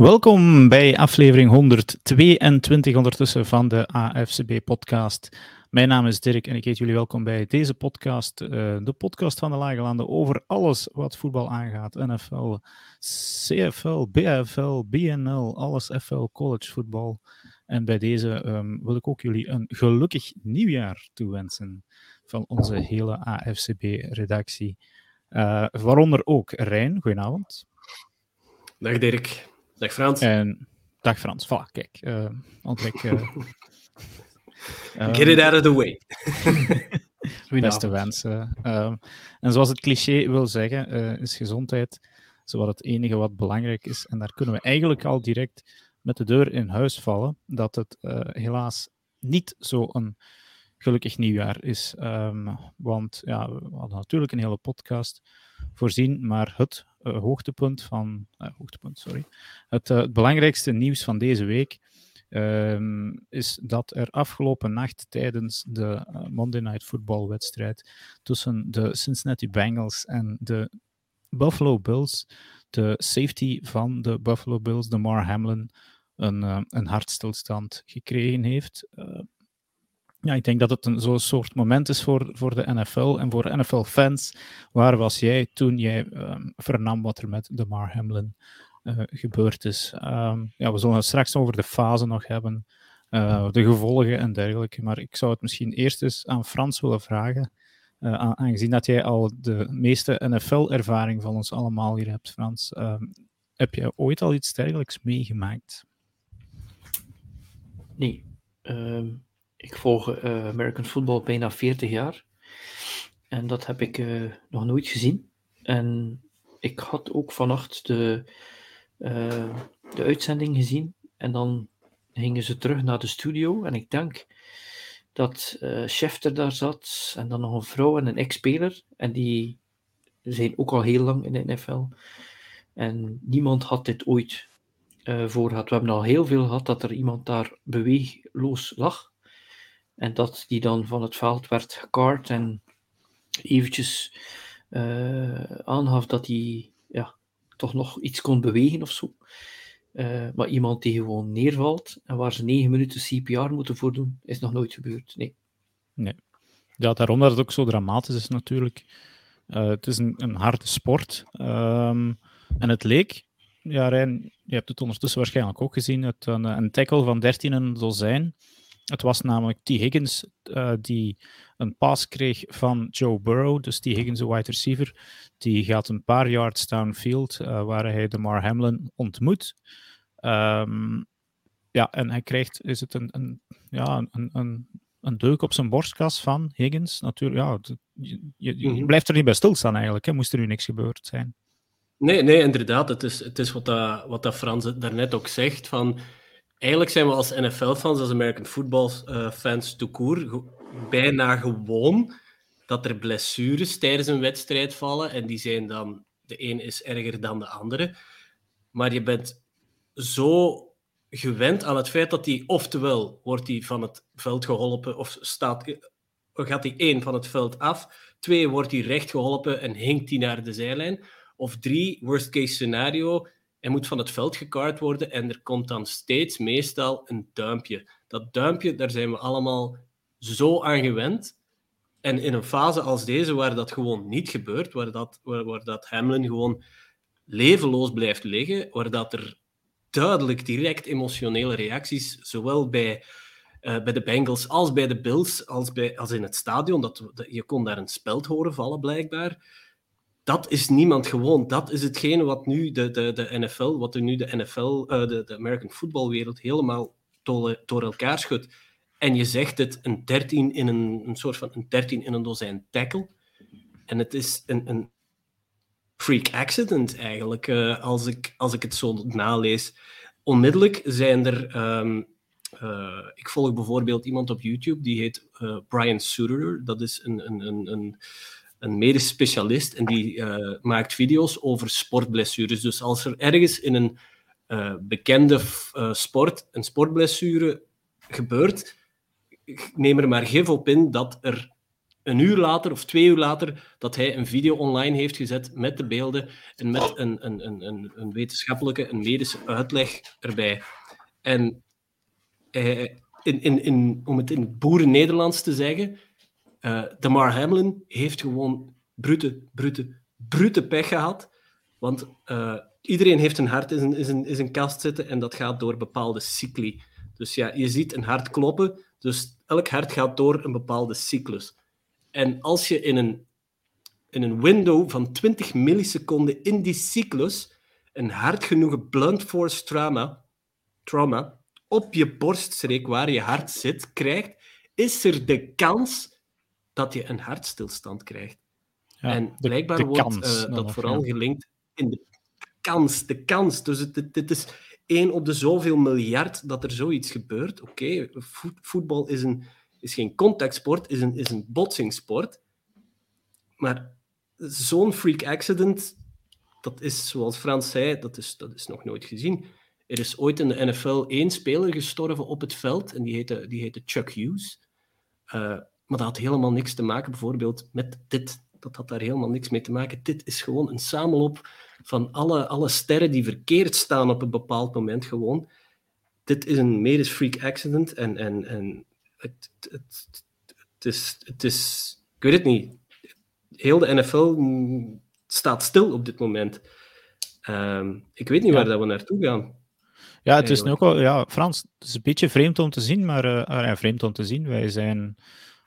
Welkom bij aflevering 122 ondertussen van de AFCB-podcast. Mijn naam is Dirk en ik heet jullie welkom bij deze podcast, uh, de podcast van de Lage Landen over alles wat voetbal aangaat. NFL, CFL, BFL, BNL, alles FL, college voetbal. En bij deze um, wil ik ook jullie een gelukkig nieuwjaar toewensen van onze hele AFCB-redactie. Uh, waaronder ook Rijn, goedenavond. Dag Dirk. Dag Frans. En dag Frans. Voilà, kijk. Uh, ontdek, uh, Get it out of the way. Beste wensen. Uh, en zoals het cliché wil zeggen, uh, is gezondheid zowat het enige wat belangrijk is. En daar kunnen we eigenlijk al direct met de deur in huis vallen, dat het uh, helaas niet zo'n gelukkig nieuwjaar is. Um, want ja, we hadden natuurlijk een hele podcast voorzien, maar het uh, hoogtepunt van... Uh, hoogtepunt, sorry. Het, het, belangrijkste nieuws van deze week um, is dat er afgelopen nacht tijdens de Monday Night Football wedstrijd tussen de Cincinnati Bengals en de Buffalo Bills de safety van de Buffalo Bills, de Mar Hamlin, een, een hartstilstand gekregen heeft. Ja, ik denk dat het een zo'n soort moment is voor, voor de NFL en voor NFL-fans. Waar was jij toen jij um, vernam wat er met de Mar Hamlin uh, gebeurd is? Um, ja, we zullen het straks over de fase nog hebben, de gevolgen en dergelijke. Maar ik zou het misschien eerst eens aan Frans willen vragen. Uh, aangezien dat jij al de meeste NFL-ervaring van ons allemaal hier hebt, Frans, uh, heb je ooit al iets dergelijks meegemaakt? Nee. Uh, ik volg eh, American football bijna 40 jaar. En dat heb ik eh, nog nooit gezien. En ik had ook vannacht de, eh, de uitzending gezien. En dan gingen ze terug naar de studio. En ik denk dat uh, Schefter daar zat en dan nog een vrouw en een ex-speler. En die zijn ook al heel lang in de NFL. En niemand had dit ooit voor gehad. We hebben al heel veel gehad dat er iemand daar beweegloos lag. En dat die dan van het veld werd gekaart en eventjes uh, aangaf dat hij ja, toch nog iets kon bewegen of zo. Uh, maar iemand die gewoon neervalt en waar ze negen minuten CPR moeten voor doen, is nog nooit gebeurd. Nee. Nee. Ja, daarom dat het ook zo dramatisch is natuurlijk. Uh, het is een, een harde sport. Um, en het leek, ja Rijn, je hebt het ondertussen waarschijnlijk ook gezien, het, een, een tackle van 13 en dozijn. Het was namelijk T. Higgins uh, die een pass kreeg van Joe Burrow. Dus T. Higgins, de wide receiver, die gaat een paar yards downfield uh, waar hij de Mar Hamlin ontmoet. Um, ja, en hij krijgt, is het een, een, ja, een, een, een deuk op zijn borstkas van Higgins. Natuurlijk, ja, je, je, je mm-hmm. blijft er niet bij stilstaan eigenlijk, hè, moest er nu niks gebeurd zijn. Nee, nee inderdaad. Het is, het is wat, dat, wat dat Frans daarnet ook zegt, van eigenlijk zijn we als NFL-fans, als American football-fans, uh, toekoer, bijna gewoon dat er blessures tijdens een wedstrijd vallen. En die zijn dan, de een is erger dan de andere. Maar je bent zo gewend aan het feit dat hij, oftewel wordt hij van het veld geholpen, of staat, gaat hij één van het veld af, twee wordt hij recht geholpen en hinkt hij naar de zijlijn, of drie, worst case scenario, hij moet van het veld gekaart worden en er komt dan steeds meestal een duimpje. Dat duimpje, daar zijn we allemaal zo aan gewend. En in een fase als deze, waar dat gewoon niet gebeurt, waar dat, waar, dat Hamlin gewoon levenloos blijft liggen, waar dat er duidelijk direct emotionele reacties, zowel bij, uh, bij de Bengals als bij de Bills, als, bij, als in het stadion. Dat, je kon daar een speld horen vallen, blijkbaar dat is niemand gewoon. Dat is hetgene wat nu de, de, de NFL, wat nu de NFL, uh, de, de American footballwereld helemaal door, door elkaar schudt. En je zegt het, een 13 in een, een soort van een 13 in een dozijn tackle. En het is een, een freak accident eigenlijk, uh, als, ik, als ik het zo nalees. Onmiddellijk zijn er... Um, uh, ik volg bijvoorbeeld iemand op YouTube, die heet Brian Suterer. Dat is een, een, een, een een medisch specialist en die uh, maakt video's over sportblessures. Dus als er ergens in een uh, bekende uh, sport een sportblessure gebeurt, neem er maar gif op in dat er een uur later of twee uur later dat hij een video online heeft gezet met de beelden en met een, een, een, een wetenschappelijke, een medische uitleg erbij. En eh, in, in, in, om het in boeren-Nederlands te zeggen, uh, Damar Hamlin heeft gewoon brute, brute, brute pech gehad. Want uh, iedereen heeft een hart in zijn, in, zijn, in kast zitten en dat gaat door bepaalde cycli. Dus ja, je ziet een hart kloppen, dus elk hart gaat door een bepaalde cyclus. En als je in een, in een window van 20 milliseconden in die cyclus een hard genoeg blunt force trauma, trauma op je borststreek waar je hart zit krijgt, is er de kans dat je een hartstilstand krijgt. Ja, en blijkbaar wordt uh, dat vooral gelinkt in de kans. De kans. Dus het, dit is één op de zoveel miljard dat er zoiets gebeurt. Oké, voetbal is, een, is geen contactsport, is een, is een botsingsport. Maar zo'n freak accident, dat is, zoals Frans zei, dat is, dat is nog nooit gezien. Er is ooit in de NFL één speler gestorven op het veld en die heette, die heette Chuck Hughes. Uh, maar dat had helemaal niks te maken bijvoorbeeld met dit. Dat had daar helemaal niks mee te maken. Dit is gewoon een samenloop van alle, alle sterren die verkeerd staan op een bepaald moment gewoon. Dit is een medisch freak accident en, en, en het, het, het, is, het is... Ik weet het niet. Heel de NFL staat stil op dit moment. Um, ik weet niet waar dat we naartoe gaan. Ja, het is nu ook wel, ja, Frans, het is een beetje vreemd om te zien, maar uh, vreemd om te zien. Wij zijn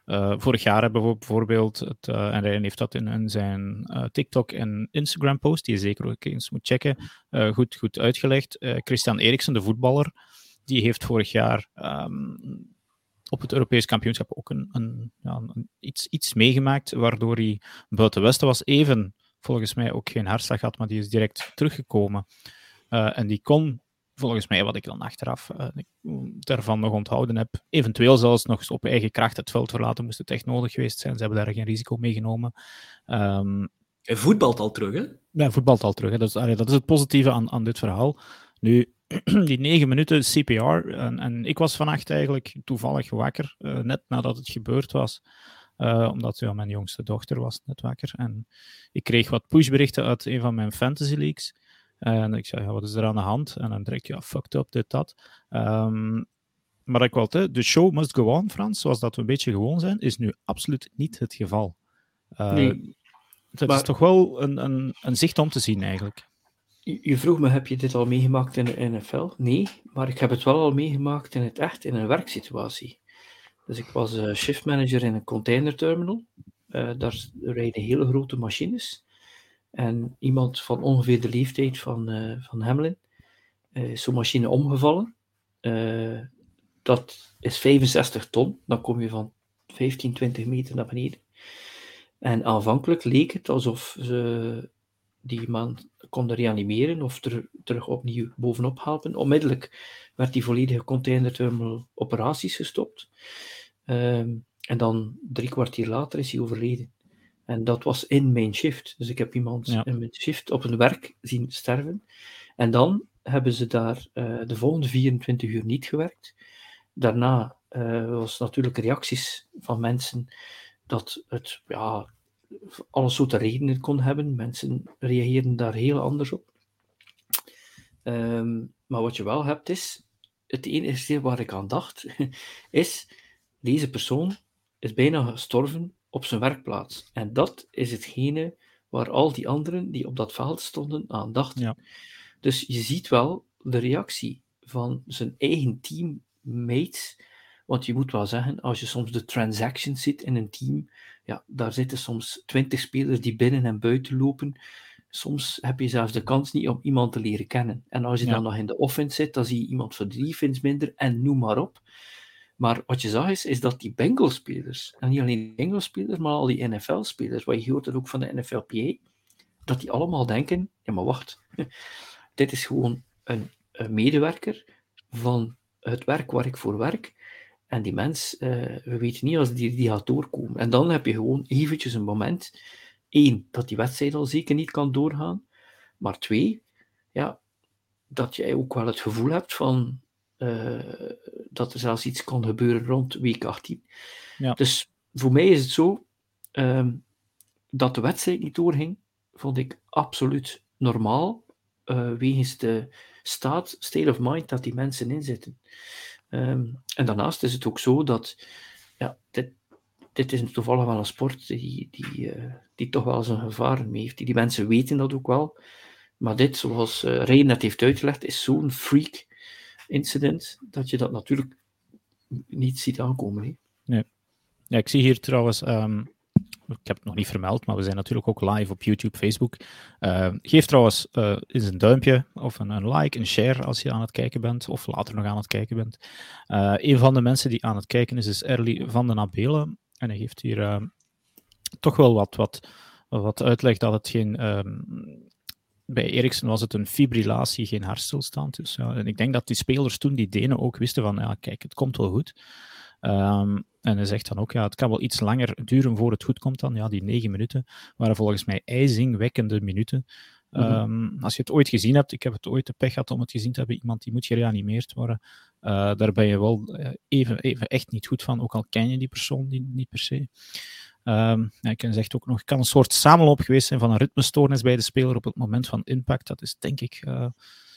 uh, vorig jaar hebben we bijvoorbeeld, het, uh, en Ryan heeft dat in, zijn TikTok en Instagram post, die je zeker ook eens moet checken, goed, goed uitgelegd. Christian Eriksen, de voetballer, die heeft vorig jaar um, op het Europees kampioenschap ook een, een, ja, een, iets, iets meegemaakt, waardoor hij buiten Westen was. Even, volgens mij, ook geen hartslag had, maar die is direct teruggekomen. en die kon volgens mij, wat ik dan achteraf uh, daarvan nog onthouden heb, eventueel zelfs nog op eigen kracht het veld verlaten, moest het echt nodig geweest zijn. Ze hebben daar geen risico mee genomen. Um, Hij voetbalt al terug, hè? Ja, voetbalt al terug. Hè. Dat, is, allee, dat is het positieve aan, aan dit verhaal. Nu, die negen minuten CPR, en, en ik was vannacht eigenlijk toevallig wakker, uh, net nadat het gebeurd was. Uh, omdat ja, mijn jongste dochter was net wakker. En ik kreeg wat pushberichten uit een van mijn fantasy leagues. En ik zei, ja, wat is er aan de hand? En dan direct, ja, fucked up, dit, dat. Um, maar ik wel, de show must go on, Frans, zoals dat we een beetje gewoon zijn, is nu absoluut niet het geval. Uh, nee. Het is toch wel een, een, een zicht om te zien, eigenlijk. Je vroeg me, heb je dit al meegemaakt in de NFL? Nee, maar ik heb het wel al meegemaakt in het echt, in een werksituatie. Dus ik was uh, shiftmanager in een containerterminal. Uh, daar rijden hele grote machines. En iemand van ongeveer de leeftijd van, uh, van Hamlin uh, is zo'n machine omgevallen. Uh, dat is 65 ton. Dan kom je van 15, 20 meter naar beneden. En aanvankelijk leek het alsof ze die man konden reanimeren of er, terug opnieuw bovenop helpen. Onmiddellijk werd die volledige containerterminal operaties gestopt. Um, en dan drie kwartier later is hij overleden. En dat was in mijn shift. Dus ik heb iemand in mijn shift op een werk zien sterven. En dan hebben ze daar uh, de volgende 24 uur niet gewerkt. Daarna uh, was natuurlijk reacties van mensen dat het ja, alle soorten redenen kon hebben. Mensen reageerden daar heel anders op. Um, maar wat je wel hebt is, het enige waar ik aan dacht, is deze persoon is bijna gestorven op zijn werkplaats. En dat is hetgene waar al die anderen die op dat veld stonden aan dachten. Ja. Dus je ziet wel de reactie van zijn eigen teammates. Want je moet wel zeggen, als je soms de transactions ziet in een team, ja, daar zitten soms twintig spelers die binnen en buiten lopen. Soms heb je zelfs de kans niet om iemand te leren kennen. En als je dan nog in de offense zit, dan zie je iemand voor minder en noem maar op. Maar wat je zag is, is dat die Bengals-spelers, en niet alleen Bengals-spelers, maar al die NFL-spelers, wat je hoort het ook van de NFLPA, dat die allemaal denken, ja maar wacht, dit is gewoon een, medewerker van het werk waar ik voor werk, en die mens, uh, we weten niet als die, die gaat doorkomen. En dan heb je gewoon eventjes een moment, één, dat die wedstrijd al zeker niet kan doorgaan, maar twee, ja, dat jij ook wel het gevoel hebt van, uh, dat er zelfs iets kon gebeuren rond week 18. Ja. Dus voor mij is het zo, Ehm, dat de wedstrijd niet doorging, vond ik absoluut normaal, uh, wegens de staat, state of mind dat die mensen in zitten. Ehm, en daarnaast is het ook zo dat, ja, dit, dit is toevallig wel een sport die, die, uh, die toch wel zijn gevaren mee heeft. Die, die mensen weten dat ook wel. Maar dit, zoals uh, Ray net heeft uitgelegd, is zo'n freak incident dat je dat natuurlijk niet ziet aankomen. Nee. Ja, ik zie hier trouwens um, ik heb het nog niet vermeld, maar we zijn natuurlijk ook live op YouTube, Facebook. Uh, geef trouwens uh, eens een duimpje of een, een, like, een share als je aan het kijken bent, of later nog aan het kijken bent. Uh, een van de mensen die aan het kijken is, is Erly van den Abelen. En hij geeft hier toch wel wat, wat, wat uitleg dat het geen. Bij Eriksen was het een fibrillatie, geen hartstilstand. Dus, ja, en ik denk dat die spelers toen, die Denen, ook wisten van, ja, kijk, het komt wel goed. Um, en hij zegt dan ook, ja, het kan wel iets langer duren voor het goed komt dan. Ja, die negen minuten waren volgens mij ijzingwekkende minuten. Mm -hmm. um, als je het ooit gezien hebt, ik heb het ooit de pech gehad om het gezien te hebben, iemand die moet gereanimeerd worden, uh, daar ben je wel uh, even, even echt niet goed van, ook al ken je die persoon niet, niet per se. Um, ik zegt ook nog, kan een soort samenloop geweest zijn van een ritmestoornis bij de speler op het moment van impact. Dat is denk ik uh,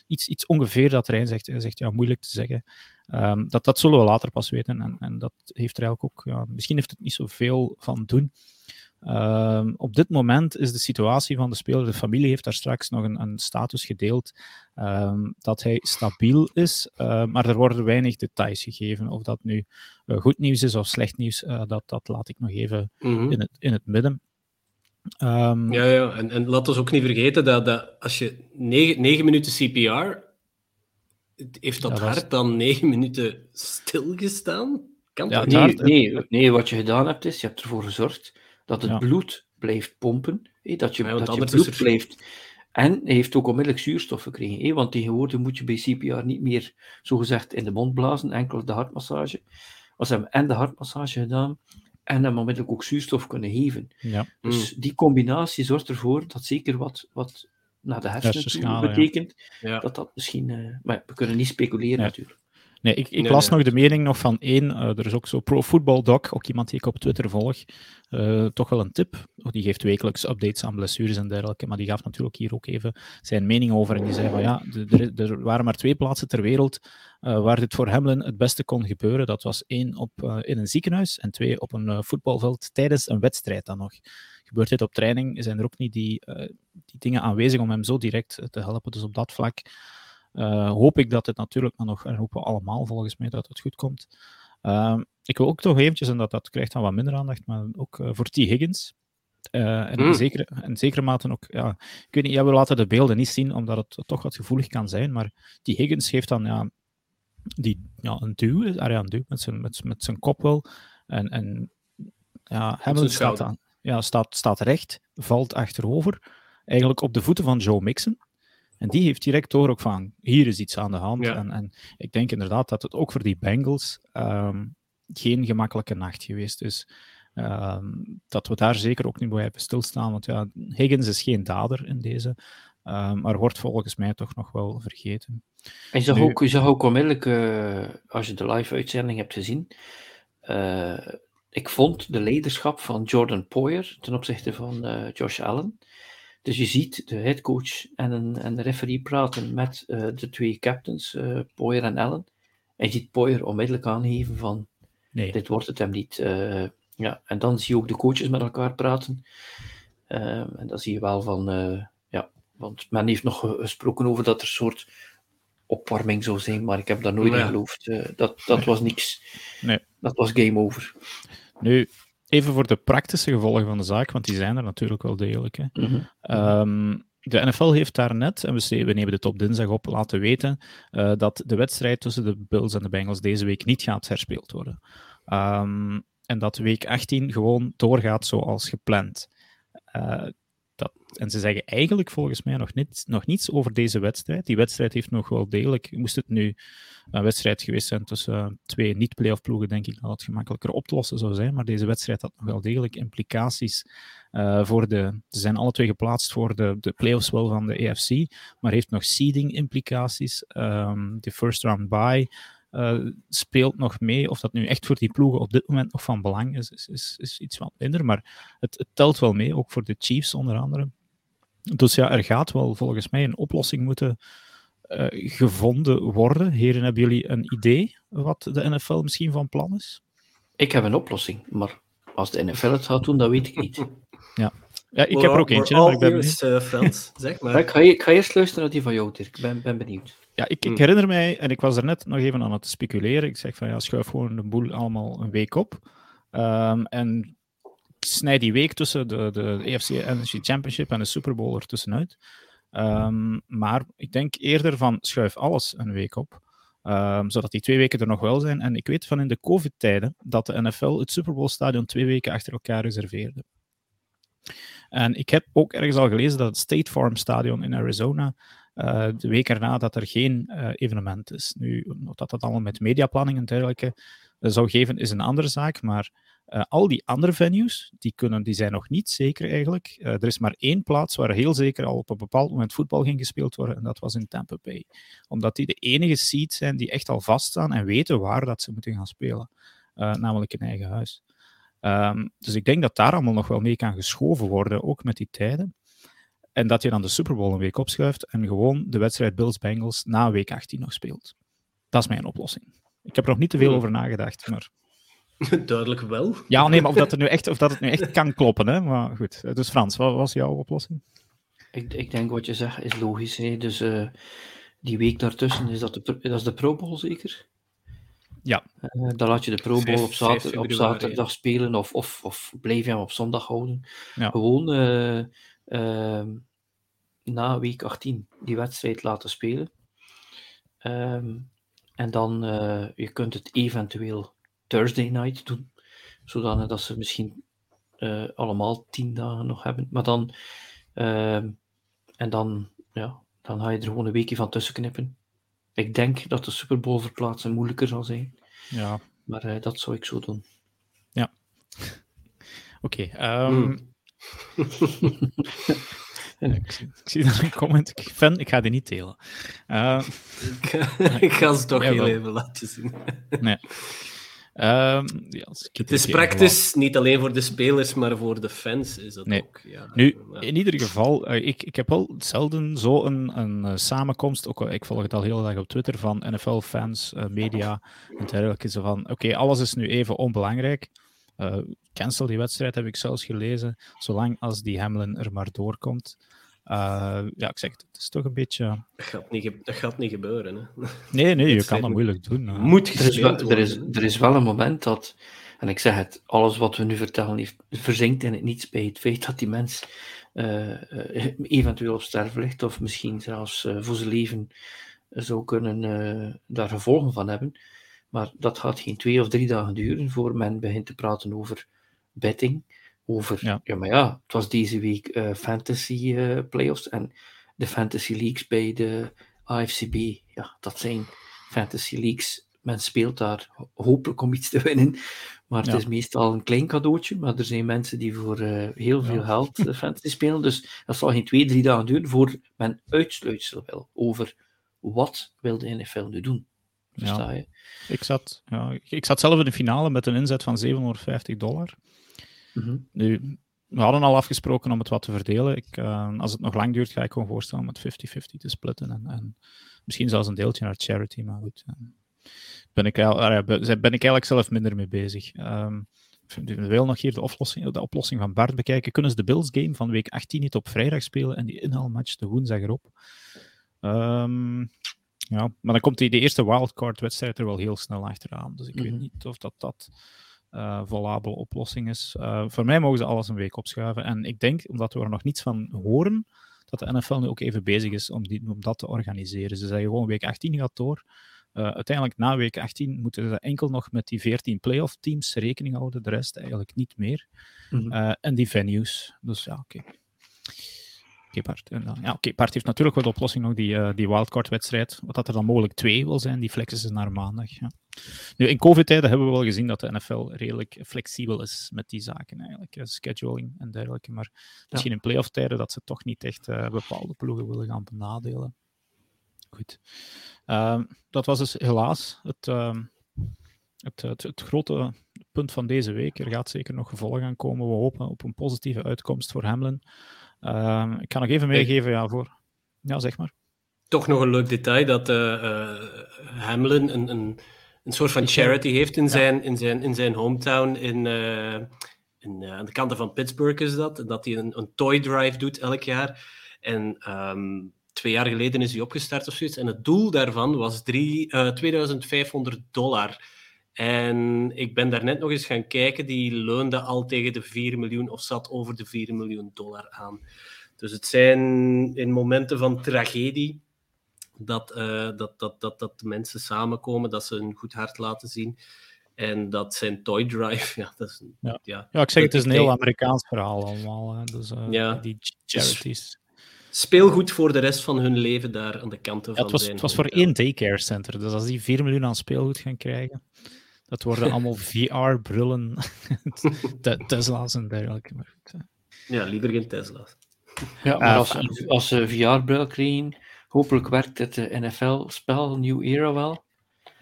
iets, iets ongeveer dat Rijn zegt. Zegt, ja, moeilijk te zeggen. Um, dat, dat zullen we later pas weten. En, en dat heeft er eigenlijk ook, ja, misschien heeft het niet zoveel van doen. Um, op dit moment is de situatie van de speler, de familie heeft daar straks nog een, een status gedeeld um, dat hij stabiel is, uh, maar er worden weinig details gegeven. Of dat nu uh, goed nieuws is of slecht nieuws, uh, dat, dat laat ik nog even mm -hmm. in, het, in het midden. Um, ja, ja. En, en laat ons ook niet vergeten dat, dat als je negen, negen minuten CPR heeft dat, dat hart dan negen minuten stilgestaan? Kan ja, nee, nee, nee, wat je gedaan hebt is, je hebt ervoor gezorgd dat het ja. bloed blijft pompen, hé, dat je, ja, dat je bloed er... blijft... En hij heeft ook onmiddellijk zuurstof gekregen, hé, want tegenwoordig moet je bij CPR niet meer, zogezegd, in de mond blazen, enkel de hartmassage. Als hebben en de hartmassage gedaan, en hem onmiddellijk ook zuurstof kunnen geven. Ja. Dus die combinatie zorgt ervoor dat zeker wat, wat naar de hersenen betekent, ja. dat dat misschien... Uh, maar we kunnen niet speculeren ja. natuurlijk. Nee, ik, ik nee, las nee. nog de mening nog van één, uh, er is ook zo Pro Football Doc, ook iemand die ik op Twitter volg, uh, toch wel een tip. Die geeft wekelijks updates aan blessures en dergelijke, maar die gaf natuurlijk hier ook even zijn mening over. En die zei van ja, er, er waren maar twee plaatsen ter wereld uh, waar dit voor Hamlin het beste kon gebeuren. Dat was één op, in een ziekenhuis en twee op een voetbalveld tijdens een wedstrijd dan nog. Gebeurt dit op training, zijn er ook niet die, die dingen aanwezig om hem zo direct te helpen. Dus op dat vlak uh, hoop ik dat het natuurlijk nog, en hopen we allemaal volgens mij, dat het goed komt. Uh, ik wil ook toch eventjes, en dat, dat krijgt dan wat minder aandacht, maar ook uh, voor T. Higgins. Uh, en, mm. in zekere, in zekere mate ook, ja, ik weet niet, ja, we laten de beelden niet zien, omdat het toch wat gevoelig kan zijn, maar T. Higgins geeft dan ja, die, ja, een duw, ah, ja, een duw met, zijn, met, met zijn kop wel. En, en ja, Hamilton staat, aan, ja, staat, staat recht, valt achterover, eigenlijk op de voeten van Joe Mixon. En die heeft direct door ook van, hier is iets aan de hand. Ja. En, en, ik denk inderdaad dat het ook voor die Bengals um, geen gemakkelijke nacht geweest is. Um, dat we daar zeker ook niet blijven stilstaan. Want ja, Higgins is geen dader in deze. Um, maar wordt volgens mij toch nog wel vergeten. En je zag, nu, ook, je zag ook onmiddellijk, uh, als je de live-uitzending hebt gezien, uh, ik vond de leiderschap van Jordan Poyer ten opzichte van uh, Josh Allen dus je ziet de headcoach en, een, en de referee praten met uh, de twee captains, uh, Poyer en Allen. En je ziet Poyer onmiddellijk aangeven van, nee. dit wordt het hem niet. Uh, ja, en dan zie je ook de coaches met elkaar praten. en dan zie je wel van, ja, want men heeft nog gesproken over dat er een soort opwarming zou zijn, maar ik heb daar nooit nee. in geloofd. dat, dat was niks. Nee. Dat was game over. Nu, even voor de praktische gevolgen van de zaak, want die zijn er natuurlijk wel degelijk. Hè. Mm -hmm. um, de NFL heeft daar net, en we, we nemen dit op dinsdag op, laten weten uh, dat de wedstrijd tussen de Bills en de Bengals deze week niet gaat herspeeld worden. Um, en dat week 18 gewoon doorgaat zoals gepland. Uh, dat, en ze zeggen eigenlijk volgens mij nog, niet, nog niets over deze wedstrijd. Die wedstrijd heeft nog wel degelijk, moest het nu een wedstrijd geweest zijn tussen uh, twee niet-playoff ploegen, denk ik dat het gemakkelijker op te lossen zou zijn. Maar deze wedstrijd had nog wel degelijk implicaties uh, voor de. Ze zijn alle twee geplaatst voor de, de playoffs wel van de AFC, maar heeft nog seeding implicaties. Um, de first round bye. Speelt nog mee. Of dat nu echt voor die ploegen op dit moment nog van belang is, is, is, is iets wat minder. Maar het, het, telt wel mee, ook voor de Chiefs onder andere. Dus ja, er gaat wel volgens mij een oplossing moeten gevonden worden. Heren, hebben jullie een idee wat de NFL misschien van plan is? Ik heb een oplossing, maar als de NFL het gaat doen, dat weet ik niet. Ja, ja ik heb er ook eentje. Maar ik ben benieuwd. Uh, Frans, zeg maar. ik, ga, ik ga eerst luisteren naar die van jou, Dirk. Ik ben, ben benieuwd. Ja, ik, ik, hm. herinner mij, en ik was er net nog even aan het speculeren. Ik zeg van ja, schuif gewoon de boel allemaal een week op. Um, en snijd die week tussen de, de EFC Energy Championship en de Super Bowl er tussenuit. Um, maar ik denk eerder van schuif alles een week op. Um, zodat die twee weken er nog wel zijn. En ik weet van in de COVID-tijden dat de NFL het Super Bowl-stadion twee weken achter elkaar reserveerde. En ik heb ook ergens al gelezen dat het State Farm Stadion in Arizona uh, de week erna dat er geen uh, evenement is. Nu, dat dat allemaal met mediaplanning en dergelijke uh, zou geven, is een andere zaak. Maar al die andere venues, die, kunnen, die zijn nog niet zeker eigenlijk. Er is maar één plaats waar heel zeker al op een bepaald moment voetbal ging gespeeld worden, en dat was in Tampa Bay. Omdat die de enige seats zijn die echt al vaststaan en weten waar dat ze moeten gaan spelen. Namelijk in eigen huis. Um, dus ik denk dat daar allemaal nog wel mee kan geschoven worden, ook met die tijden. En dat je dan de Super Bowl een week opschuift en gewoon de wedstrijd Bills-Bengals na week 18 nog speelt. Dat is mijn oplossing. Ik heb er nog niet te veel over nagedacht, maar... Duidelijk wel. Ja, nee, maar of dat, het nu echt, of dat het nu echt kan kloppen. Hè? Maar goed, dus Frans, wat was jouw oplossing? Ik, ik denk wat je zegt is logisch. Hè? Dus uh, die week daartussen, is dat de, dat is de Pro Bowl zeker? Ja. Uh, dan laat je de Pro Bowl op, zater, op zaterdag spelen of, of, of blijf je hem op zondag houden. Ja. Gewoon uh, na week 18 die wedstrijd laten spelen. Um, en dan, je kunt het eventueel Thursday night doen. Zodanig dat ze misschien uh, allemaal tien dagen nog hebben. Maar dan, uh, en dan, ja, dan ga je er gewoon een weekje van tussen knippen. Ik denk dat de Super Bowl verplaatsen moeilijker zal zijn. Ja. Maar uh, dat zou ik zo doen. Ja. Oké. Okay, um... hmm. ik, zie daar een comment. Ik, fan, ik ga die niet delen. Uh, ik, ga, ik ga ze toch heel even laten zien. nee. Um, ja, het is praktisch, niet alleen voor de spelers, maar voor de fans is dat nee. ook. Ja, nu, ja. in ieder geval, uh, ik, ik heb wel zelden zo een, een uh, samenkomst, ook ik volg het al heel erg op Twitter, van NFL-fans, uh, media en dergelijke. Zo van, oké, okay, alles is nu even onbelangrijk. Cancel die wedstrijd, heb ik zelfs gelezen, zolang als die Hamlin er maar doorkomt. Uh, ja, ik zeg het, het is toch een beetje... Dat gaat niet, dat gaat niet gebeuren, hè? Nee, nee, je kan dat moeilijk doen. Uh. Moet er is, wel, er, is, er is wel een moment dat, en ik zeg het, alles wat we nu vertellen heeft, verzinkt in het niets bij het feit dat die mens uh, eventueel op sterven ligt, of misschien zelfs voor zijn leven zou kunnen daar gevolgen van hebben. Maar dat gaat geen twee of drie dagen duren voor men begint te praten over betting over. Ja. ja. maar ja, het was deze week uh, fantasy uh, playoffs en de fantasy leagues bij de AFCB. Ja, dat zijn fantasy leagues. Men speelt daar hopelijk om iets te winnen, maar het ja. is meestal een klein cadeautje. Maar er zijn mensen die voor uh, heel veel geld fantasy spelen, dus dat zal geen twee, drie dagen duren voor men uitsluitsel wil over wat wil de NFL nu doen. Versta je? Ik zat, ja, ik zat zelf in de finale met een inzet van 750 dollar. Mm-hmm. Nu, we hadden al afgesproken om het wat te verdelen. Ik, uh, als het nog lang duurt, ga ik gewoon voorstellen om het 50-50 te splitten. En, en, misschien zelfs een deeltje naar charity, maar goed. Uh, ben, ik, uh, ben ik eigenlijk zelf minder mee bezig. Um, ik wil nog hier de oplossing, de oplossing van Bart bekijken. Kunnen ze de Bills game van week 18 niet op vrijdag spelen en die inhaalmatch de woensdag erop? Um, ja, maar dan komt die, de eerste wildcard-wedstrijd er wel heel snel achteraan. Dus ik weet niet of dat dat uh, volabele oplossing is. Uh, voor mij mogen ze alles een week opschuiven. En ik denk, omdat we er nog niets van horen, dat de NFL nu ook even bezig is om, die, om dat te organiseren. Ze zeggen gewoon week 18 gaat door. Uh, uiteindelijk na week 18 moeten ze enkel nog met die 14 playoff teams rekening houden, de rest eigenlijk niet meer. Mm-hmm. en die venues. Dus ja, oké. Okay. En dan, ja, heeft natuurlijk wel de oplossing nog, die, uh, die wildcard-wedstrijd. Wat dat er dan mogelijk twee wil zijn, die flexen ze naar maandag. Ja. Nu, in COVID-tijden hebben we wel gezien dat de NFL redelijk flexibel is met die zaken eigenlijk. Scheduling en dergelijke. Maar misschien ja. in playoff-tijden dat ze toch niet echt uh, bepaalde ploegen willen gaan benadelen. goed. Ehm, dat was dus helaas het, ehm, het, het, het, grote punt van deze week. Er gaat zeker nog gevolg aan komen. We hopen op een positieve uitkomst voor Hamlin. Ehm, ik kan nog even meegeven ja, voor. Ja, zeg maar. Toch nog een leuk detail dat uh, Hamlin een, een, een soort van charity heeft in zijn, in zijn, in zijn hometown in, in aan de kanten van Pittsburgh is dat. Dat hij een, een toy drive doet elk jaar. En um, twee jaar geleden is hij opgestart of zoiets. En het doel daarvan was drie, uh, 2500 dollar. En ik ben daar net nog eens gaan kijken. Die leunde al tegen de 4 miljoen of zat over de 4 miljoen dollar aan. Dus het zijn in momenten van tragedie dat, uh, dat, dat, dat, dat mensen samenkomen, dat ze een goed hart laten zien. En dat zijn Toy Drive, ja, dat is, ja. ja. ja ik zeg het is een heel Amerikaans verhaal allemaal. Hè. Dus, uh, ja. Die charities speelgoed voor de rest van hun leven daar aan de kanten ja, het was, Het was voor één daycare center, dus als die 4 miljoen aan speelgoed gaan krijgen, dat worden allemaal VR-brullen, Tesla's en dergelijke. Maar ja, liever geen Tesla's. Ja, maar als, als ze VR-bril krijgen, hopelijk werkt het NFL-spel New Era wel.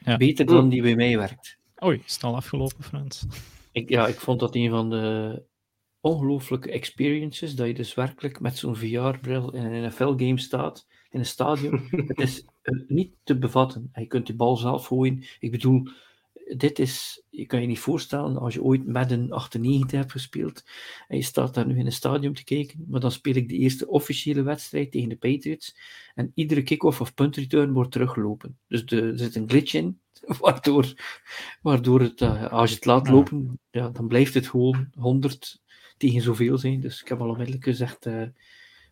Ja. Beter dan die bij mij werkt. Oei, is het al afgelopen, Frans? Ik, ja, ik vond dat een van de ongelooflijke experiences, dat je dus werkelijk met zo'n VR-bril in een NFL-game staat, in een stadion. het is eh, niet te bevatten. je kunt de bal zelf gooien. Ik bedoel, dit is, je kan je niet voorstellen, als je ooit met een 98 hebt gespeeld, en je staat daar nu in een stadion te kijken, maar dan speel ik de eerste officiële wedstrijd tegen de Patriots, en iedere kick-off of punt return wordt teruggelopen. Dus de, er zit een glitch in, waardoor, waardoor het, uh, als je het laat lopen, ja, dan blijft het gewoon 100 tegen zoveel zijn. Dus ik heb al onmiddellijk gezegd, uh,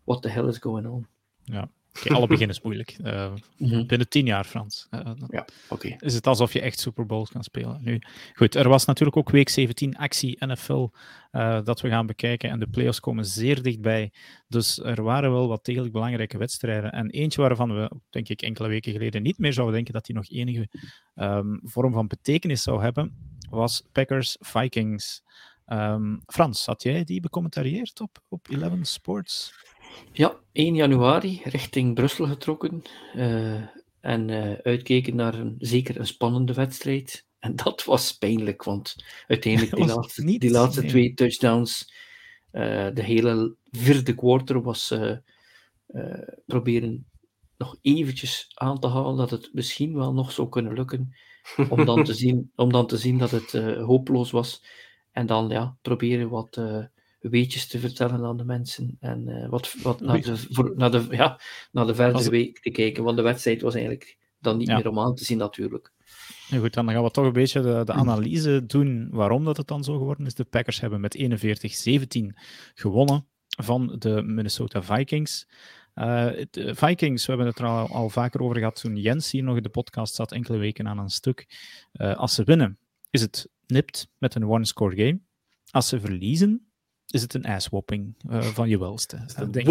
what the hell is going on? Ja, okay, alle begin is moeilijk. Uh, Binnen tien jaar, Frans. Uh, ja, oké. Is het alsof je echt Super Bowls kan spelen. Nu, goed, er was natuurlijk ook week 17 actie NFL uh, dat we gaan bekijken. En de playoffs komen zeer dichtbij. Dus er waren wel wat degelijk belangrijke wedstrijden. En eentje waarvan we, denk ik, enkele weken geleden niet meer zouden denken dat die nog enige um, vorm van betekenis zou hebben, was Packers-Vikings. Um, Frans, had jij die becommentarieerd op, op Eleven Sports? Ja, 1 januari richting Brussel getrokken uh, en uh, uitkeken naar een, zeker een spannende wedstrijd. En dat was pijnlijk, want uiteindelijk die laatste, niet, die laatste nee. twee touchdowns, uh, de hele vierde quarter was proberen nog eventjes aan te halen dat het misschien wel nog zou kunnen lukken, om dan te zien, om dan te zien dat het hopeloos was. En dan ja, proberen wat weetjes te vertellen aan de mensen. En uh, wat, wat naar, de, voor, naar, de, ja, naar de verdere week te kijken. Want de wedstrijd was eigenlijk dan niet ja. meer om aan te zien, natuurlijk. Ja, goed, dan gaan we toch een beetje de, de, analyse doen waarom dat het dan zo geworden is. De Packers hebben met 41-17 gewonnen van de Minnesota Vikings. Uh, de Vikings, we hebben het er al, al, vaker over gehad toen Jens hier nog in de podcast zat, enkele weken aan een stuk. Uh, als ze winnen, is het nipt met een one-score game. Als ze verliezen, is het een ass-whopping uh, van je welste. Denk,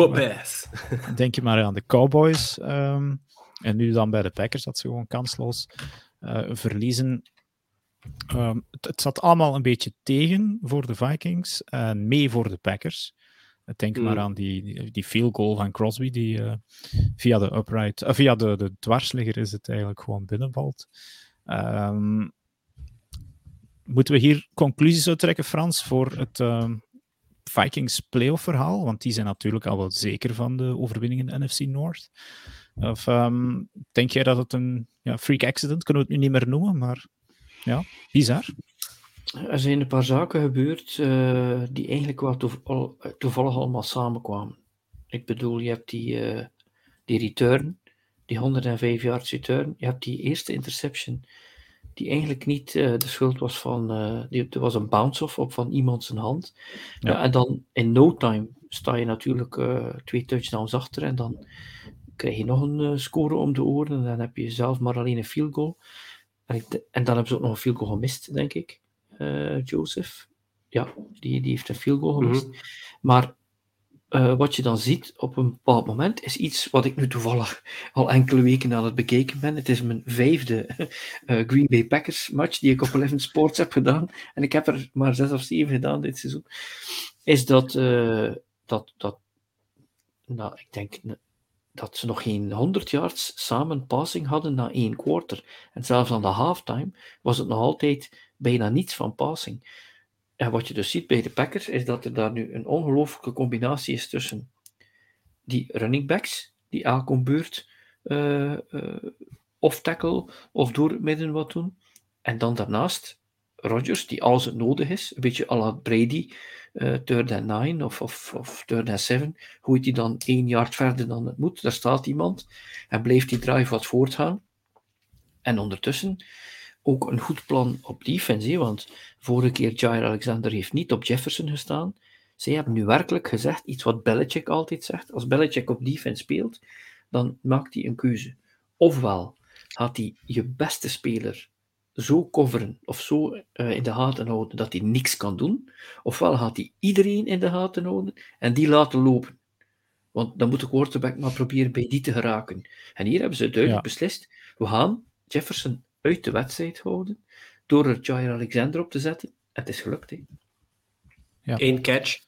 denk je maar aan de Cowboys. Um, en nu dan bij de Packers, dat ze gewoon kansloos uh, verliezen. Um, het, het, zat allemaal een beetje tegen voor de Vikings en mee voor de Packers. Denk mm. maar aan die, die field goal van Crosby, die uh, via de upright, uh, via de, de dwarsligger is het eigenlijk gewoon binnenvalt. Um, Moeten we hier conclusies uit trekken, Frans, voor het Vikings playoff verhaal? Want die zijn natuurlijk al wel zeker van de overwinning in NFC North. Of um, denk jij dat het een ja, freak accident, kunnen we het nu niet meer noemen, maar ja, bizar. Er zijn een paar zaken gebeurd uh, die eigenlijk wel toevallig allemaal samenkwamen. Ik bedoel, je hebt die, uh, die return, die 105 yards return. Je hebt die eerste interception die eigenlijk niet uh, de schuld was van, uh, die, er was een bounce-off op van iemand zijn hand. Ja. en dan in no time sta je natuurlijk uh, twee touchdowns achter en dan krijg je nog een score om de oren en dan heb je zelf maar alleen een field goal. En, ik, en dan hebben ze ook nog een field goal gemist, denk ik, Joseph. Ja, die, die heeft een field goal gemist. Mm -hmm. Maar uh, wat je dan ziet op een bepaald moment is iets wat ik nu toevallig al enkele weken aan het bekeken ben. Het is mijn vijfde uh, Green Bay Packers match die ik op Eleven Sports heb gedaan. En ik heb er maar zes of zeven gedaan dit seizoen. Is dat, uh, dat, dat nou, ik denk dat ze nog geen 100 yards samen passing hadden na één quarter. En zelfs aan de halftime was het nog altijd bijna niets van passing. En wat je dus ziet bij de Packers is dat er daar nu een ongelooflijke combinatie is tussen die running backs, die elke beurt uh, uh, of tackle of door het midden wat doen. En dan daarnaast Rodgers, die als het nodig is, een beetje à la Brady, uh, third and nine of, of, of third and seven, gooit hij dan één yard verder dan het moet. Daar staat iemand en blijft die drive wat voortgaan. En ondertussen ook een goed plan op defense, want vorige keer Jair Alexander heeft niet op Jefferson gestaan. Zij hebben nu werkelijk gezegd, iets wat Belichick altijd zegt, als Belichick op defense speelt, dan maakt hij een keuze. Ofwel gaat hij je beste speler zo coveren of zo uh, in de gaten houden dat hij niks kan doen, ofwel gaat hij iedereen in de gaten houden en die laten lopen. Want dan moet de quarterback maar proberen bij die te geraken. En hier hebben ze duidelijk ja. beslist, we gaan Jefferson uit de wedstrijd houden door er Jair Alexander op te zetten. Het is gelukt. Hè. Ja. Eén catch.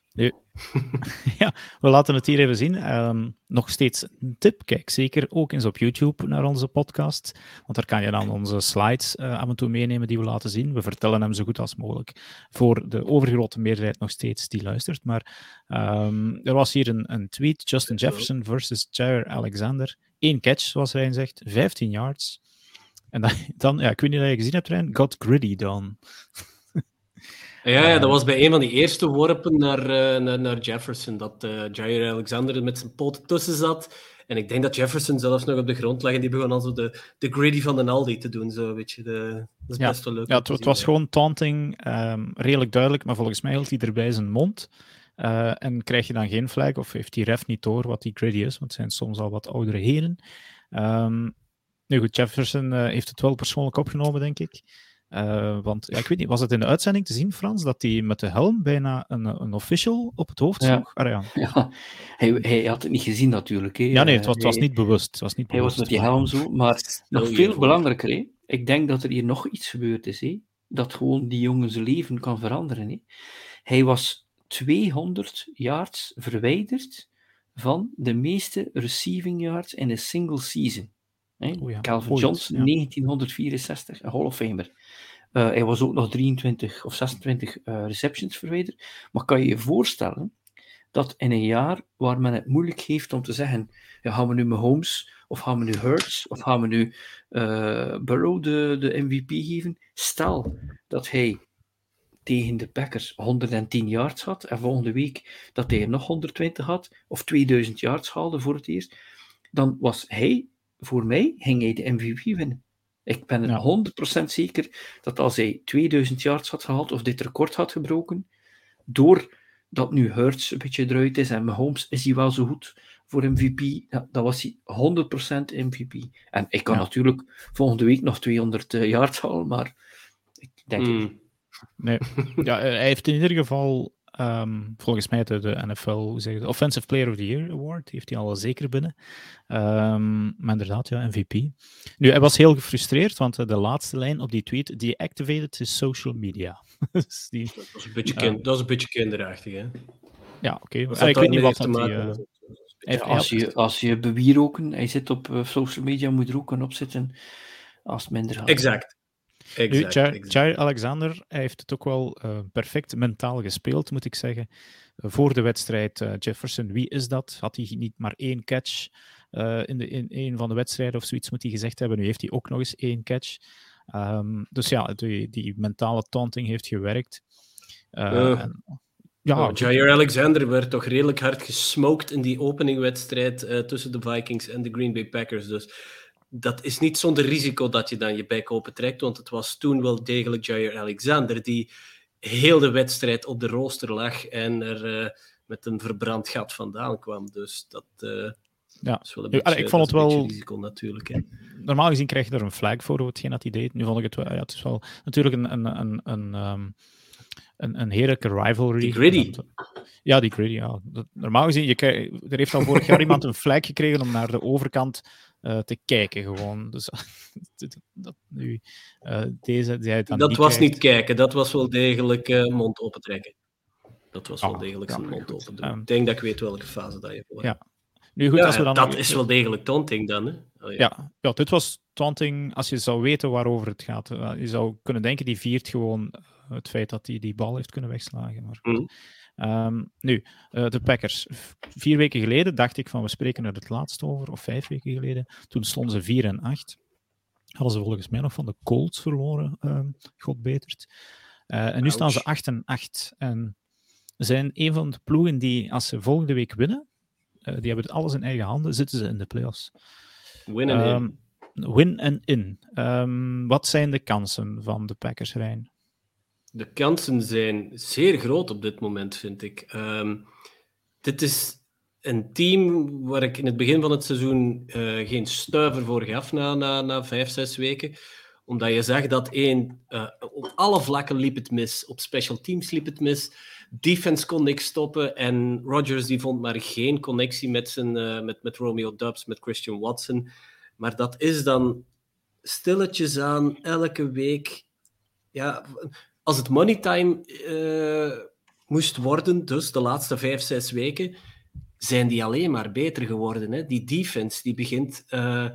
Ja, we laten het hier even zien. Um, nog steeds een tip. Kijk zeker ook eens op YouTube naar onze podcast. Want daar kan je dan onze slides uh, af en toe meenemen die we laten zien. We vertellen hem zo goed als mogelijk. Voor de overgrote meerderheid nog steeds die luistert. Maar um, er was hier een, een, tweet: Justin Jefferson versus Jair Alexander. Eén catch, zoals hij zegt, 15 yards. En dan, dan, ja, ik weet niet of je gezien hebt, Rijn, got gritty dan. Ja, ja, dat was bij een van die eerste worpen naar, uh, naar, naar, Jefferson, dat uh, Jair Alexander met zijn poten tussen zat. En ik denk dat Jefferson zelfs nog op de grond lag en die begon al zo de, de gritty van de Aldi te doen. Zo, weet je, de, dat is ja. best wel leuk. Ja, het, het was gewoon taunting, um, redelijk duidelijk, maar volgens mij hield hij erbij zijn mond. Uh, en krijg je dan geen flag, of heeft die ref niet door wat die gritty is, want het zijn soms al wat oudere heren. Um, nu goed, Jefferson heeft het wel persoonlijk opgenomen, denk ik. Uh, want ja, ik weet niet, was het in de uitzending te zien, Frans, dat hij met de helm bijna een, een official op het hoofd sloeg? Ja, ja. ja. Hij, hij, had het niet gezien natuurlijk. Hè. Ja, nee, het was, het was niet bewust. Het was niet hij bewust, was met die helm zo, maar nog veel belangrijker, ik denk dat er hier nog iets gebeurd is, dat gewoon die jongen zijn leven kan veranderen. Hè. Hij was 200 yards verwijderd van de meeste receiving yards in een single season. Oh ja, Calvin Johnson, ja. 1964, een Hall of Famer. Uh, hij was ook nog 23 of 26 uh, receptions verwijderd. Maar kan je je voorstellen dat in een jaar waar men het moeilijk heeft om te zeggen: ja, gaan we nu Mahomes, of gaan we nu Hurts, of gaan we nu uh, Burrow de, de MVP geven? Stel dat hij tegen de Packers 110 yards had en volgende week dat hij er nog 120 had, of 2000 yards haalde voor het eerst, dan was hij voor mij ging hij de MVP winnen. Ik ben ja. 100% zeker dat als hij 2000 yards had gehaald of dit record had gebroken, doordat nu Hurts een beetje eruit is en Mahomes is hij wel zo goed voor MVP, ja, dan was hij 100% MVP. En ik kan ja. natuurlijk volgende week nog 200 yards halen, maar ik denk mm. het Nee, ja, hij heeft in ieder geval Um, volgens mij de, de NFL, hoe zeg je de Offensive Player of the Year Award, heeft hij al zeker binnen. Um, maar inderdaad, ja, MVP. Nu, hij was heel gefrustreerd, want de laatste lijn op die tweet, deactivated his social media. dus die, dat, is een beetje kind, uh, dat is een beetje kinderachtig, hè? Ja, oké. Okay. Ik weet niet wat dat die... Uh, ja, als, je, als je bewieroken, hij zit op uh, social media, moet er ook een opzitten als het minder gaat. Exact. Exact, nu, Jair, Alexander hij heeft het ook wel uh, perfect mentaal gespeeld, moet ik zeggen. Uh, voor de wedstrijd uh, Jefferson, wie is dat? Had hij niet maar één catch in, de, in een van de wedstrijden of zoiets, moet hij gezegd hebben. Nu heeft hij ook nog eens één catch. Um, dus ja, die, die, mentale taunting heeft gewerkt. En, ja, oh, Jair Alexander werd toch redelijk hard gesmoked in die openingwedstrijd tussen de Vikings en de Green Bay Packers. Dus dat is niet zonder risico dat je dan je bek open trekt, want het was toen wel degelijk Jair Alexander die heel de wedstrijd op de rooster lag en er uh, met een verbrand gat vandaan kwam. Dus dat uh, ja. is wel een beetje, ik vond het wel... risico natuurlijk. Hè. Normaal gezien krijg je er een flag voor hetgeen dat hij deed. Nu vond ik het wel... Ja, het is wel natuurlijk een... een, een, een um, een, een heerlijke rivalry. Die gritty. Ja, die gritty, ja. Normaal gezien, je, er heeft al vorig jaar iemand een flag gekregen om naar de overkant uh, te kijken gewoon. Dus dat nu, uh, deze, die dan dat niet was niet kijken, dat was wel degelijk uh, mond opentrekken. Dat was wel Ah, degelijk ja, zijn mond goed. open doen. Um, ik denk dat ik weet welke fase dat je voor Ja. Nu goed, als we dan dat is wel degelijk taunting dan. Hè? Oh, ja. ja. Ja, dit was taunting als je zou weten waarover het gaat. Je zou kunnen denken, die viert gewoon het feit dat hij die bal heeft kunnen wegslagen. Maar mm. Um, nu, uh, de Packers. Vier weken geleden dacht ik van we spreken er het laatst over, of vijf weken geleden. Toen stonden ze 4 en 8. Hadden ze volgens mij nog van de Colts verloren, uh, God betert. Uh, en nu staan ze 8 en 8. En zijn een van de ploegen die, als ze volgende week winnen, uh, die hebben alles in eigen handen, zitten ze in de playoffs. Win en um, in. Win en in. Um, wat zijn de kansen van de Packers, Rijn? De kansen zijn zeer groot op dit moment, vind ik. Um, dit is een team waar ik in het begin van het seizoen uh, geen stuiver voor gaf na, na, na vijf, zes weken. Omdat je zag dat één, uh, op alle vlakken liep het mis. Op special teams liep het mis. Defense kon niks stoppen. En Rodgers die vond maar geen connectie met, zijn, uh, met, met Romeo Dubs, met Christian Watson. Maar dat is dan stilletjes aan elke week. Ja, als het money time uh, moest worden, dus de laatste vijf, zes weken, zijn die alleen maar beter geworden. Hè? Die defense die begint uh,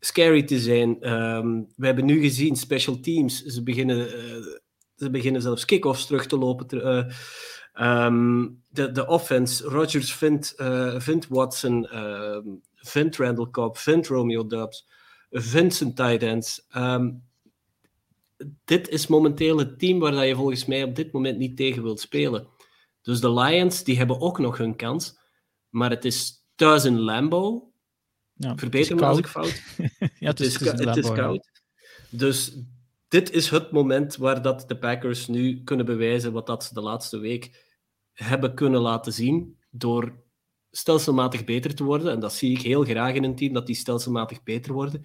scary te zijn. Um, we hebben nu gezien, special teams, ze beginnen, uh, ze beginnen zelfs kick-offs terug te lopen. Um, de, de offense, Rodgers vindt, vindt Watson, ehm, vindt Randall Cobb, vindt Romeo Dubs, vindt zijn tight ends. Dit is momenteel het team waar je volgens mij op dit moment niet tegen wilt spelen. Dus de Lions die hebben ook nog hun kans. Maar het is thuis in Lambo. Ja, Verbeter me als ik fout. ja, het, is, het is koud. Dus dit is het moment waar dat de Packers nu kunnen bewijzen wat dat ze de laatste week hebben kunnen laten zien door stelselmatig beter te worden. En dat zie ik heel graag in een team, dat die stelselmatig beter worden.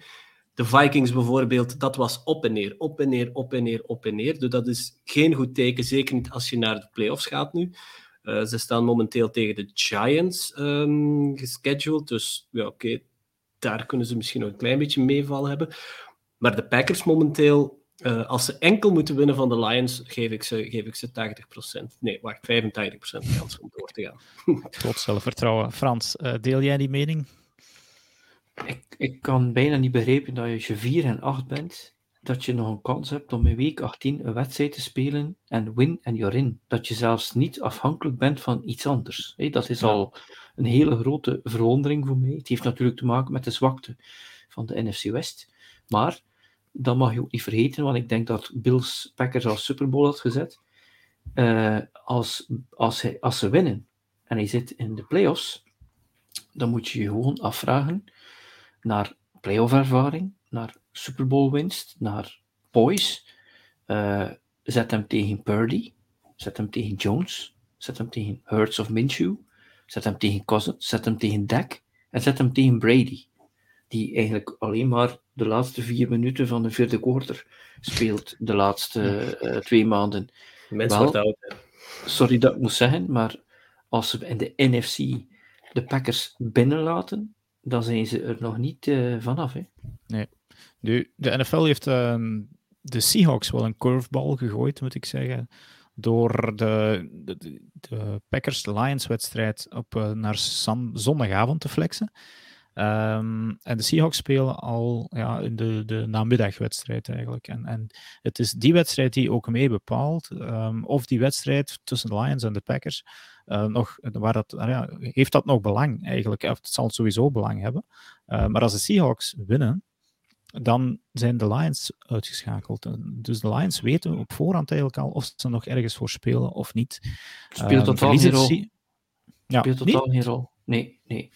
De Vikings bijvoorbeeld, dat was op en neer, op en neer, op en neer, op en neer. Dus dat is geen goed teken, zeker niet als je naar de playoffs gaat nu. Uh, ze staan momenteel tegen de Giants um, gescheduled, dus ja, oké, daar kunnen ze misschien nog een klein beetje meeval hebben. Maar de Packers momenteel, uh, als ze enkel moeten winnen van de Lions, geef ik ze, geef ik ze 80%. Nee, wacht, 85% kans om door te gaan. Tot zelfvertrouwen. Frans, uh, deel jij die mening? Ik, ik kan bijna niet begrijpen dat als je 4 en 8 bent, dat je nog een kans hebt om in week 18 een wedstrijd te spelen en win en you're in. Dat je zelfs niet afhankelijk bent van iets anders. Dat is al een hele grote verwondering voor mij. Het heeft natuurlijk te maken met de zwakte van de NFC West. Maar dat mag je ook niet vergeten, want ik denk dat Bills Packers als Super Bowl had gezet. Uh, als, als, hij, als ze winnen en hij zit in de playoffs, dan moet je je gewoon afvragen naar playoff ervaring, naar Super Bowl winst, naar poise. Uh, zet hem tegen Purdy, zet hem tegen Jones, zet hem tegen Hurts of Minshew, zet hem tegen Cousins, zet hem tegen Dak en zet hem tegen Brady. Die eigenlijk alleen maar de laatste vier minuten van de vierde quarter speelt, de laatste uh, twee maanden. Mensen wordt oud. Sorry dat ik moet zeggen, maar als ze in de NFC de Packers binnenlaten, dan zijn ze er nog niet uh, vanaf. Hè? Nee. Nu, de NFL heeft uh, de Seahawks wel een curveball gegooid, moet ik zeggen. Door de, de, de Packers-Lions-wedstrijd op uh, naar zondagavond te flexen. Um, en de Seahawks spelen al ja, in de, de namiddagwedstrijd eigenlijk. En, en het is die wedstrijd die ook mee bepaalt um, of die wedstrijd tussen de Lions en de Packers nog, waar dat, uh, ja, heeft dat nog belang eigenlijk? Of het zal sowieso belang hebben. Uh, maar als de Seahawks winnen, dan zijn de Lions uitgeschakeld. Dus de Lions weten op voorhand eigenlijk al of ze nog ergens voor spelen of niet. Speelt totaal geen rol. Ja, Speelt totaal geen rol. Nee, nee.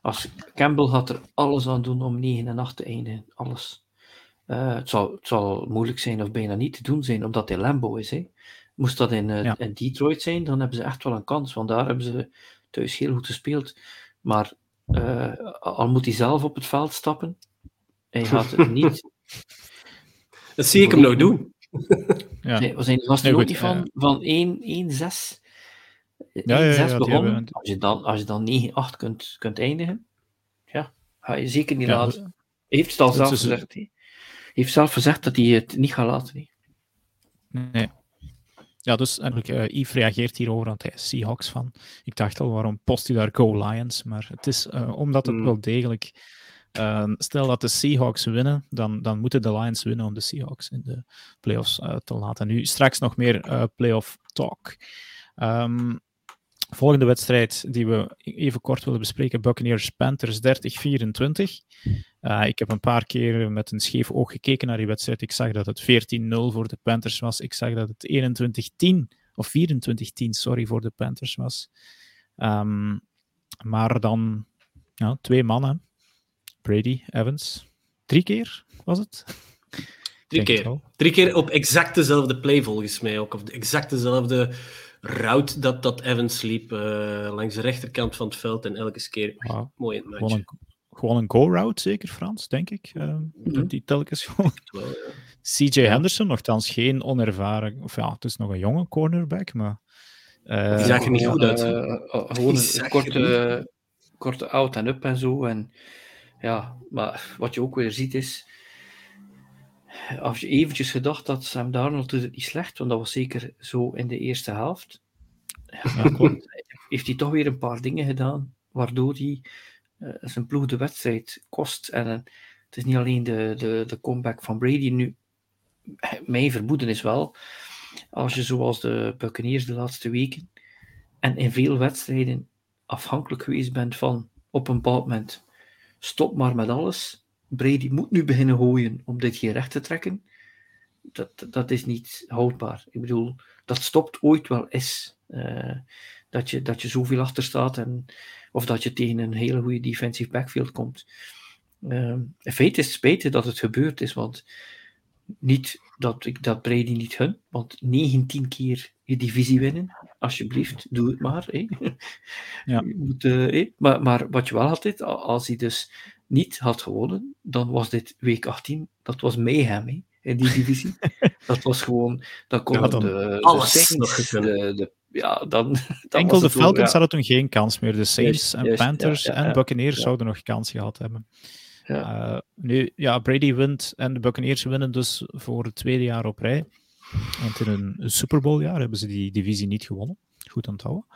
Als Campbell had er alles aan doen om 9 en 8 te eindigen. Alles. Uh, het, zal, het zal moeilijk zijn of bijna niet te doen zijn, omdat hij Lambo is. Hè. Moest dat in, uh, in Detroit zijn, dan hebben ze echt wel een kans. Want daar hebben ze thuis heel goed gespeeld. Maar uh, al moet hij zelf op het veld stappen, hij gaat het niet. Dat zie ik hem nog doen. ja. Nee, was hij was er ook niet van, van 1-6? Ja, ja, ja, begonnen. Als je dan, als je dan 9-8 kunt, kunt eindigen, ja, ga je zeker niet laten. Hij heeft het al zelf gezegd. Hij heeft zelf gezegd dat hij het niet gaat laten. Nee. Ja, dus eigenlijk, uh, Yves reageert hierover, want hij is Seahawks van. Ik dacht al, waarom post hij daar Go Lions? Maar het is uh, omdat het mm. wel degelijk... Uh, stel dat de Seahawks winnen, dan, dan moeten de Lions winnen om de Seahawks in de playoffs te laten. Nu, straks nog meer playoff talk. Um, Volgende wedstrijd die we even kort willen bespreken: Buccaneers Panthers 30-24. Uh, ik heb een paar keer met een scheef oog gekeken naar die wedstrijd. Ik zag dat het 14-0 voor de Panthers was. Ik zag dat het 21-10 of 24-10, sorry, voor de Panthers was. Um, maar dan ja, twee mannen: Brady, Evans. Drie keer was het? Drie keer. Drie keer op exact dezelfde play, volgens mij ook. Of exact dezelfde route dat, dat Evans liep uh, langs de rechterkant van het veld en elke keer mooi in het match. Gewoon een, gewoon een go-route, zeker Frans, denk ik. Uh, mm -hmm. Die telkens gewoon. Wel, ja. CJ Henderson, nogthans geen onervaren, of ja, het is nog een jonge cornerback, maar... Uh, die zag er niet goed uit. gewoon een korte, korte out en up en zo. En ja, maar wat je ook weer ziet is als je eventjes gedacht had, Sam Darnold doet het niet slecht, want dat was zeker zo in de eerste helft. Ja, heeft hij toch weer een paar dingen gedaan, waardoor hij uh, zijn ploeg de wedstrijd kost. En uh, het is niet alleen de, de, de comeback van Brady nu. Mijn vermoeden is wel, als je zoals de Buccaneers de laatste weken en in veel wedstrijden afhankelijk geweest bent van op een bepaald moment stop maar met alles Brady moet nu beginnen gooien om dit hier recht te trekken. Dat, dat is niet houdbaar. Ik bedoel, dat stopt ooit wel eens. Uh, dat, je, dat je zoveel achter staat en, of dat je tegen een hele goede defensive backfield komt. Uh, in feite is het spijtig dat het gebeurd is, want niet dat ik dat Brady niet hun, want 19 keer je divisie winnen, alsjeblieft, doe het maar. Hé. Ja. Moet, uh, maar, maar wat je wel had, als hij dus niet had gewonnen, dan was dit week 18, dat was mayhem hè, in die divisie. dat was gewoon, dan kon ja, dan de, alles de Saints, de, de, ja, dan, dan Enkel de Falcons hadden toen geen kans meer. De Saints en Panthers en Buccaneers zouden nog kans gehad hebben. Ja. Uh, nu, ja, Brady wint en de Buccaneers winnen dus voor het tweede jaar op rij. Want in een, een Super Bowl jaar hebben ze die divisie niet gewonnen. Goed onthouden.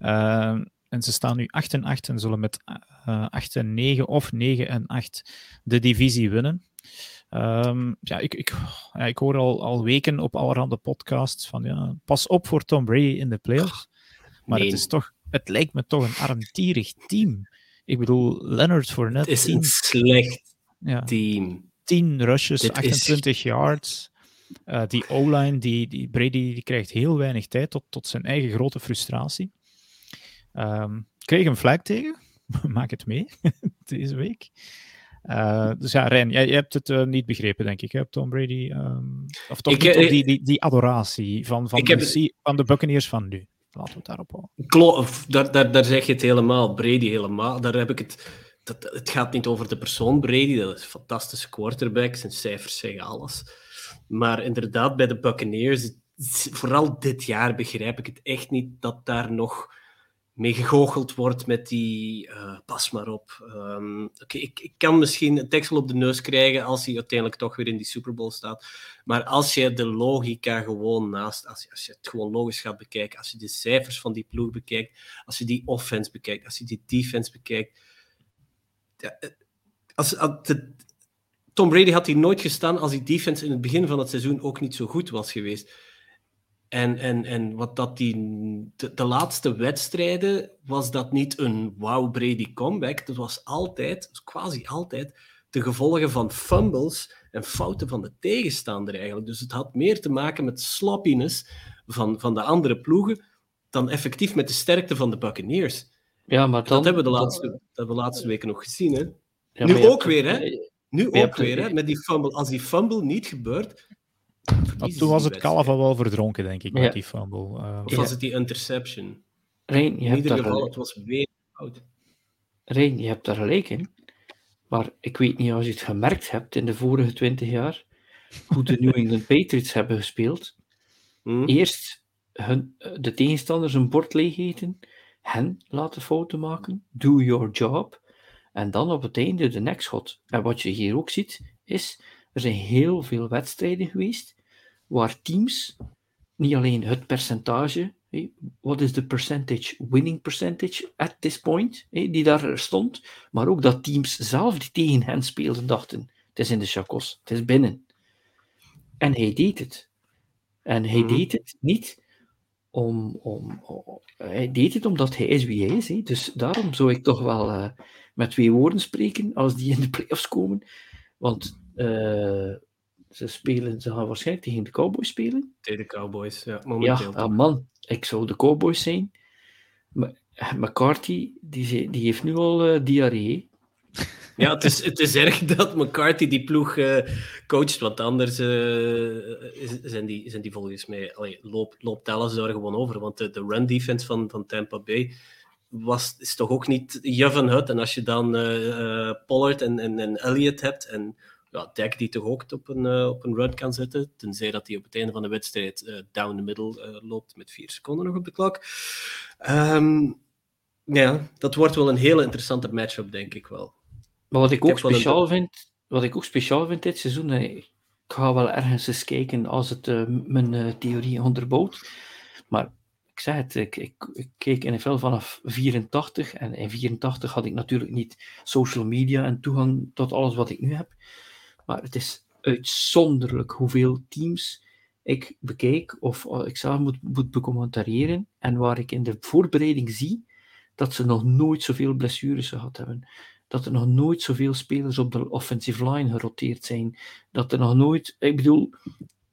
Uh, en ze staan nu 8 en 8 en zullen met uh, 8 en 9 of 9 en 8 de divisie winnen. Um, ja, ik, ik, ja, ik hoor al, al weken op allerhande podcasts van ja, pas op voor Tom Brady in de playoffs. Maar nee. het, is toch, het lijkt me toch een armtierig team. Ik bedoel, Leonard Fournette... Het is een slecht ja, team. 10 rushes, Dit 28 is... yards. Uh, die O-line, die, die Brady, die krijgt heel weinig tijd tot, tot zijn eigen grote frustratie. Um, kreeg een flag tegen. Maak het mee deze week. Uh, dus ja, Rijn, jij, jij hebt het uh, niet begrepen, denk ik, hè, Tom Brady. Um, of toch ik, niet uh, die, die, die adoratie van, van, de, heb... van de Buccaneers van nu. Laten we het daarop houden. Klopt, daar, daar, daar zeg je het helemaal. Brady helemaal. Daar heb ik het... Dat, het gaat niet over de persoon Brady, dat is een fantastische quarterback. Zijn cijfers zeggen alles. Maar inderdaad, bij de Buccaneers, vooral dit jaar begrijp ik het echt niet dat daar nog mee gegoocheld wordt met die uh, pas maar op. Um, okay, ik, ik, kan misschien een tekst op de neus krijgen als hij uiteindelijk toch weer in die Super Bowl staat. Maar als je de logica gewoon naast, als je, als je het gewoon logisch gaat bekijken, als je de cijfers van die ploeg bekijkt, als je die offense bekijkt, als je die defense bekijkt. Ja, eh, als, Tom Brady had hier nooit gestaan als die defense in het begin van het seizoen ook niet zo goed was geweest. En, en, en wat dat die, de, de, laatste wedstrijden was dat niet een wow Brady comeback. Dat was altijd, quasi altijd, de gevolgen van fumbles en fouten van de tegenstander eigenlijk. Dus het had meer te maken met sloppiness van, van de andere ploegen dan effectief met de sterkte van de Buccaneers. Ja, maar dan, dat hebben we de laatste, dat hebben we de laatste weken nog gezien. Hè? Ja, nu ook weer, hè? Nu ook weer, hè? Met die fumble. Als die fumble niet gebeurt, toen was het kalf al wel verdronken, denk ik, met die fumble. Uh, of was het die interception? Rein, je in ieder geval, het was weer fout. Rein, je hebt daar gelijk in. Maar ik weet niet als je het gemerkt hebt in de vorige twintig jaar, hoe de New England Patriots hebben gespeeld. Hmm? Eerst hun, de tegenstanders een bord leeg eten, hen laten fouten maken, do your job, en dan op het einde de nekschot. En wat je hier ook ziet, is, er zijn heel veel wedstrijden geweest waar teams niet alleen het percentage, wat is de percentage, winning percentage at this point, die daar stond, maar ook dat teams zelf die tegen hen speelden dachten, het is in de chakos, het is binnen. En hij deed het. En hij mhm. deed het niet om, om, Hij deed het omdat hij is wie hij is. Hè. Dus daarom zou ik toch wel uh, met twee woorden spreken als die in de playoffs komen. Want uh, ze, spelen, ze gaan waarschijnlijk tegen de Cowboys spelen. Tegen de Cowboys, ja. Momenteel ja, ah, man, ik zou de Cowboys zijn. McCarthy, die, die heeft nu al uh, diarree. Ja, het is, het is erg dat McCarthy die ploeg uh, coacht, want anders uh, zijn, die, zijn die volgens mij... Allee, loopt, loopt Dallas daar gewoon over, want de, de run defense van, van Tampa Bay was, is toch ook niet je van het. En als je dan uh, Pollard en, en, en Elliott hebt en ja, Dak die toch ook op een, uh, op een run kan zetten, tenzij dat hij op het einde van de wedstrijd uh, down the middle loopt met vier seconden nog op de klok. Um, ja, dat wordt wel een hele interessante matchup, denk ik wel. Maar wat ik ook speciaal vind, wat ik ook speciaal vind dit seizoen, ik ga wel ergens eens kijken als het mijn theorie onderbouwt. Maar ik zeg het, ik, ik, ik keek NFL vanaf 84 en in 84 had ik natuurlijk niet social media en toegang tot alles wat ik nu heb. Maar het is uitzonderlijk hoeveel teams ik bekijk of uh, ik zelf moet, moet en waar ik in de voorbereiding zie dat ze nog nooit zoveel blessures gehad hebben dat er nog nooit zoveel spelers op de offensive line geroteerd zijn. Dat er nog nooit, ik bedoel,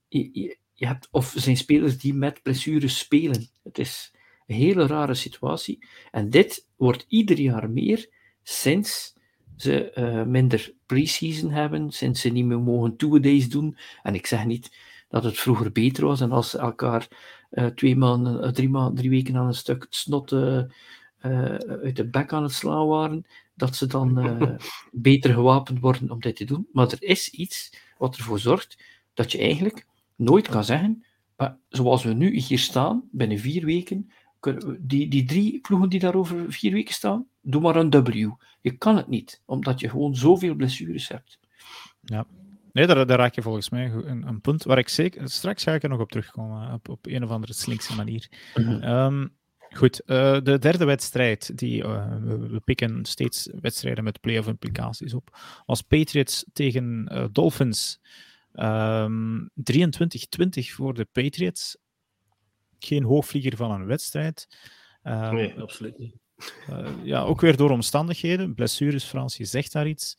je, je, hebt, of zijn spelers die met blessures spelen. Het is een hele rare situatie. En dit wordt ieder jaar meer sinds ze uh, minder preseason hebben, sinds ze niet meer mogen two-days doen. En ik zeg niet dat het vroeger beter was en als ze elkaar uh, twee maanden, uh, drie, maanden, drie weken aan een stuk snot uit de bek aan het slaan waren, dat ze dan beter gewapend worden om dit te doen. Maar er is iets wat ervoor zorgt dat je eigenlijk nooit kan zeggen, maar zoals we nu hier staan, binnen vier weken, die, die drie ploegen die daar over vier weken staan, doe maar een W. Je kan het niet, omdat je gewoon zoveel blessures hebt. Ja, Nee, daar, daar raak je volgens mij een, een, punt waar ik zeker... Straks ga ik er nog op terugkomen, op, op een of andere slinkse manier. Mm Goed, uh, de derde wedstrijd, die, uh, we, pikken steeds wedstrijden met playoff implicaties op, was Patriots tegen uh, Dolphins. Um, ehm, 23-20 voor de Patriots. Geen hoogvlieger van een wedstrijd. Um, nee, absoluut niet. Ja, ook weer door omstandigheden. Blessures, Frans, je zegt daar iets.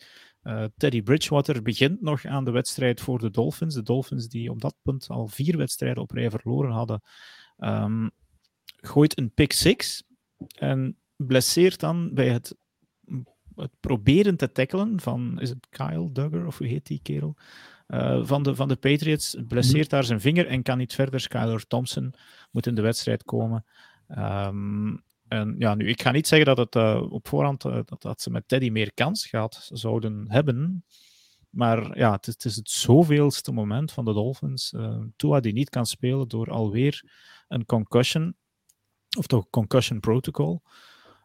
Teddy Bridgewater begint nog aan de wedstrijd voor de Dolphins. De Dolphins die op dat punt al vier wedstrijden op rij verloren hadden. Um, gooit een pick six en blesseert dan bij het, het proberen te tackelen van, is het Kyle Duggar of hoe heet die kerel? Uh, van, de, van de Patriots, blesseert daar zijn vinger en kan niet verder. Skyler Thompson moet in de wedstrijd komen. Um, en ja, nu, ik ga niet zeggen dat het uh, op voorhand uh, dat, dat ze met Teddy meer kans zouden hebben. Maar ja, het is het, is het zoveelste moment van de Dolphins. Uh, Tua die niet kan spelen door alweer een concussion of toch concussion protocol.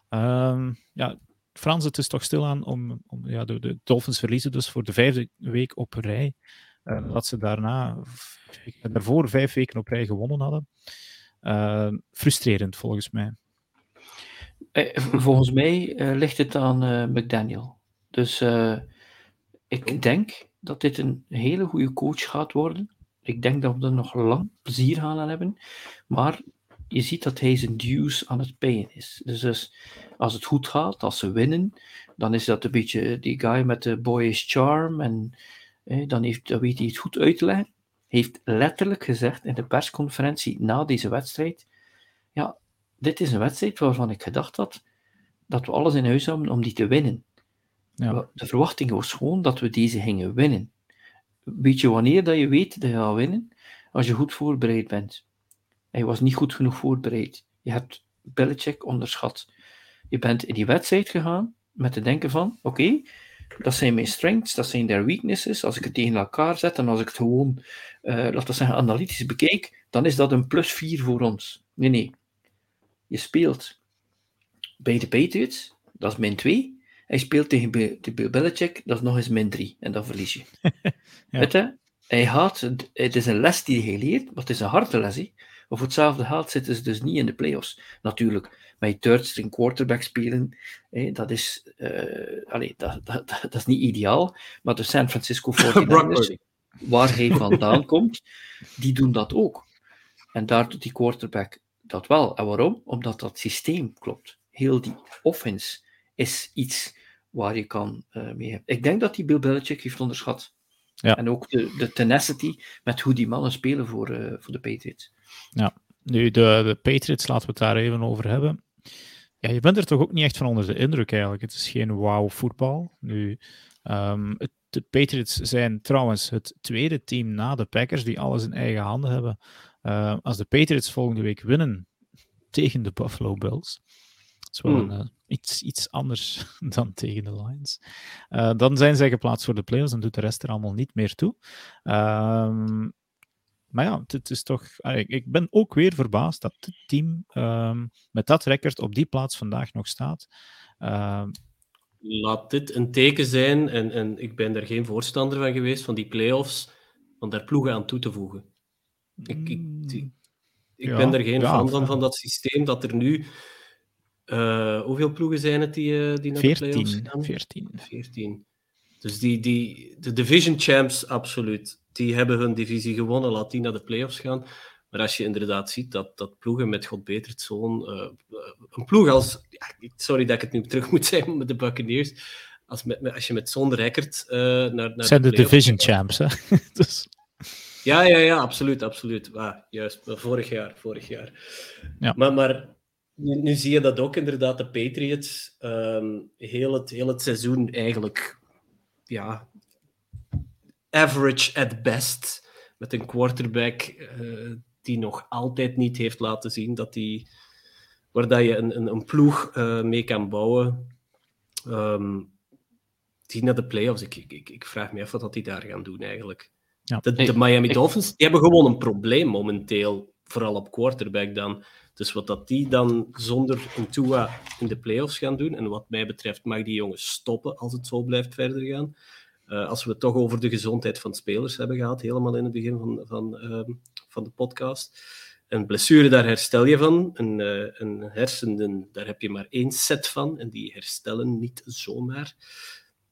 Um, ja, Frans, het is toch stilaan om, om ja, de, de, Dolphins verliezen dus voor de vijfde week op rij. Dat ze daarna, daarvoor vijf weken op rij gewonnen hadden. Frustrerend volgens mij. Eh, volgens mij uh, ligt het aan McDaniel. Dus ik denk dat dit een hele goede coach gaat worden. Ik denk dat we er nog lang plezier gaan hebben. Maar je ziet dat hij zijn dues aan het payen is. Dus, dus, als het goed gaat, als ze winnen, dan is dat een beetje die guy met de boyish charm en dan, heeft, dan weet hij het goed uit te leggen. Heeft letterlijk gezegd in de persconferentie na deze wedstrijd, ja, dit is een wedstrijd waarvan ik gedacht had dat we alles in huis hebben om die te winnen. Ja. De verwachting was gewoon dat we deze gingen winnen. Weet je wanneer dat je weet dat je gaat winnen? Als je goed voorbereid bent. Hij was niet goed genoeg voorbereid. Je hebt Belichick onderschat. Je bent in die wedstrijd gegaan met te denken van, oké, dat zijn mijn strengths, dat zijn their weaknesses. Als ik het tegen elkaar zet en als ik het gewoon, uh, laten we zeggen, analytisch bekijk, dan is dat een plus 4 voor ons. Nee, nee. Je speelt bij de Patriots, dat is min 2. Hij speelt tegen de Belichick, dat is nog eens min 3. En dan verlies je. ja. Weet je? hij gaat, het is een les die hij leert, maar het is een harde les. Hè. Maar voor hetzelfde geld zitten ze dus niet in de playoffs. Natuurlijk, met third string quarterback spelen, hè, dat, is, uh, dat, dat, dat, is niet ideaal. Maar de San Francisco 49ers, waar hij vandaan komt, die doen dat ook. En daar doet die quarterback dat wel. En waarom? Omdat dat systeem klopt. Heel die offense is iets waar je kan uh, mee hebben. Ik denk dat die Bill Belichick heeft onderschat. Ja. En ook de, de tenacity met hoe die mannen spelen voor, uh, voor de Patriots. Ja, nu de, de Patriots, laten we het daar even over hebben. Ja, je bent er toch ook niet echt van onder de indruk eigenlijk. Het is geen wauw voetbal. Nu, um, het, de Patriots zijn trouwens het tweede team na de Packers die alles in eigen handen hebben. Uh, als de Patriots volgende week winnen tegen de Buffalo Bills, dat is wel hmm. een, uh, iets, iets anders dan tegen de Lions. Uh, dan zijn zij geplaatst voor de playoffs en doet de rest er allemaal niet meer toe. Um, maar ja, het is toch. Ik ben ook weer verbaasd dat het team um, met dat record op die plaats vandaag nog staat. Uh, Laat dit een teken zijn, en, en ik ben er geen voorstander van geweest, van die play-offs, om daar ploegen aan toe te voegen. Ik, ik, mm, ik ben er geen ja, fan van, van dat systeem dat er nu. Uh, hoeveel ploegen zijn het die, uh, die naar 14, de play-offs gaan? 14. 14. Dus die, die, de division champs, absoluut. Die hebben hun divisie gewonnen, laat die naar de play-offs gaan. Maar als je inderdaad ziet dat, dat ploegen met God beter zo'n... Uh, een ploeg als... Ja, sorry dat ik het nu terug moet zeggen met de Buccaneers. Als, met, als je met zo'n record uh, naar, naar Zijn de, de division champs, hè? dus... Ja, ja, ja, absoluut, absoluut. Ah, juist, vorig jaar, vorig jaar. Ja. Maar, maar nu, nu, zie je dat ook inderdaad de Patriots um, heel, het, heel het seizoen eigenlijk ja, average at best. Met een quarterback uh, die nog altijd niet heeft laten zien dat hij, waar dat je een, een, een ploeg uh, mee kan bouwen. Um, die naar de playoffs. Ik, ik, ik vraag me af wat die daar gaan doen eigenlijk. Ja. De, de, Miami Dolphins die hebben gewoon een probleem momenteel, vooral op quarterback dan. Dus wat dat die dan zonder een Tua in de playoffs gaan doen, en wat mij betreft mag die jongens stoppen als het zo blijft verder gaan. Uh, als we het toch over de gezondheid van spelers hebben gehad, helemaal in het begin van, van, uh, van de podcast. Een blessure, daar herstel je van. Een, uh, een hersenen, daar heb je maar één set van. En die herstellen niet zomaar.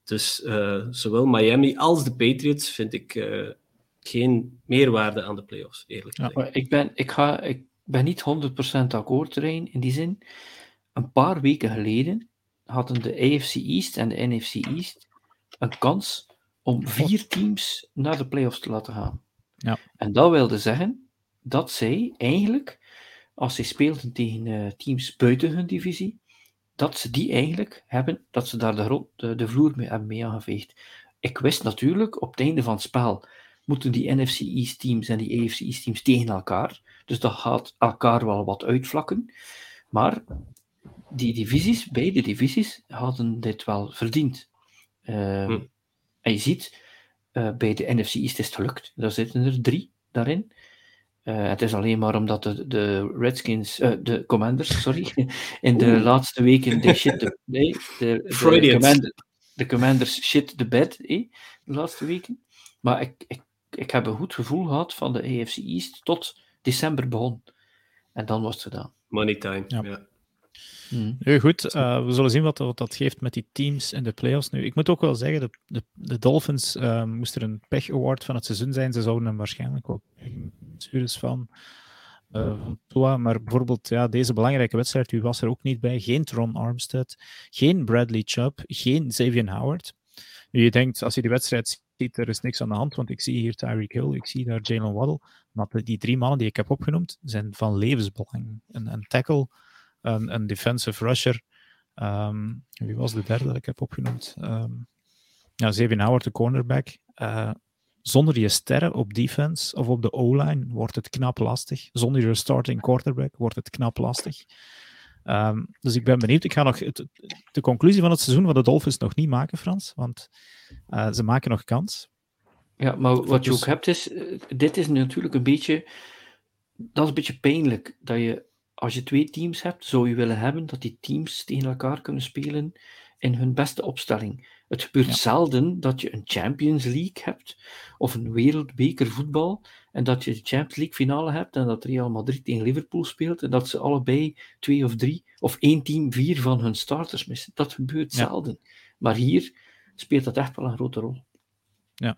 Dus uh, zowel Miami als de Patriots vind ik geen meerwaarde aan de playoffs, eerlijk gezegd. Ja, ik, ben, ik, ga, ik ben niet 100% akkoord erin, in die zin. Een paar weken geleden hadden de AFC East en de NFC East een kans om vier teams naar de playoffs te laten gaan. Ja. En dat wilde zeggen dat zij eigenlijk, als zij speelden tegen uh, teams buiten hun divisie, dat ze die eigenlijk hebben, dat ze daar de, de, de vloer mee hebben mee aangeveegd. Ik wist natuurlijk, op het einde van het spel moeten die NFC East teams en die AFC East teams tegen elkaar. Dus dat gaat elkaar wel wat uitvlakken. Maar die divisies, beide divisies, hadden dit wel verdiend. Uh, hm. En je ziet, uh, bij de NFC East is het gelukt. Daar zitten er drie daarin. Uh, het is alleen maar omdat de, de Redskins, uh, de Commanders, sorry, in de Oeh. laatste weken de shit de, nee, de, de, commander, de Commanders shit the bed, eh, de laatste weken. Maar ik, ik, ik heb een goed gevoel gehad van de AFC East tot december begon. En dan was het gedaan. Money time, ja. ja. Hmm. Nu goed, uh, we zullen zien wat, wat, dat geeft met die teams in de playoffs. Nu, ik moet ook wel zeggen, de, de, de Dolphins uh, moest er een pech award van het seizoen zijn. Ze zouden hem waarschijnlijk ook is van. Uh, maar bijvoorbeeld ja, deze belangrijke wedstrijd, u was er ook niet bij. Geen Tron Armstead, geen Bradley Chubb, geen Xavier Howard. Nu, je denkt, als je die wedstrijd ziet, er is niks aan de hand, want ik zie hier Tyreek Hill, ik zie daar Jalen Waddle. Maar die drie mannen die ik heb opgenoemd, zijn van levensbelang. Een, een tackle een, een defensive rusher. Um, wie was de derde dat ik heb opgenoemd? Um, ja, Xavier Howard, de cornerback. Uh, zonder je sterren op defense of op de O-line wordt het knap lastig. Zonder je starting quarterback wordt het knap lastig. Um, dus ik ben benieuwd. Ik ga nog het, de conclusie van het seizoen van de Dolphins nog niet maken, Frans. Want uh, ze maken nog kans. Ja, maar wat je ook hebt is... Uh, dit is natuurlijk een beetje... Dat is een beetje pijnlijk. Dat je als je twee teams hebt, zou je willen hebben dat die teams tegen elkaar kunnen spelen in hun beste opstelling. Het gebeurt zelden dat je een Champions League hebt of een wereldbeker voetbal en dat je de Champions League finale hebt en dat Real Madrid tegen Liverpool speelt en dat ze allebei twee of drie of één team vier van hun starters missen. Dat gebeurt zelden. Maar hier speelt dat echt wel een grote rol. Ja.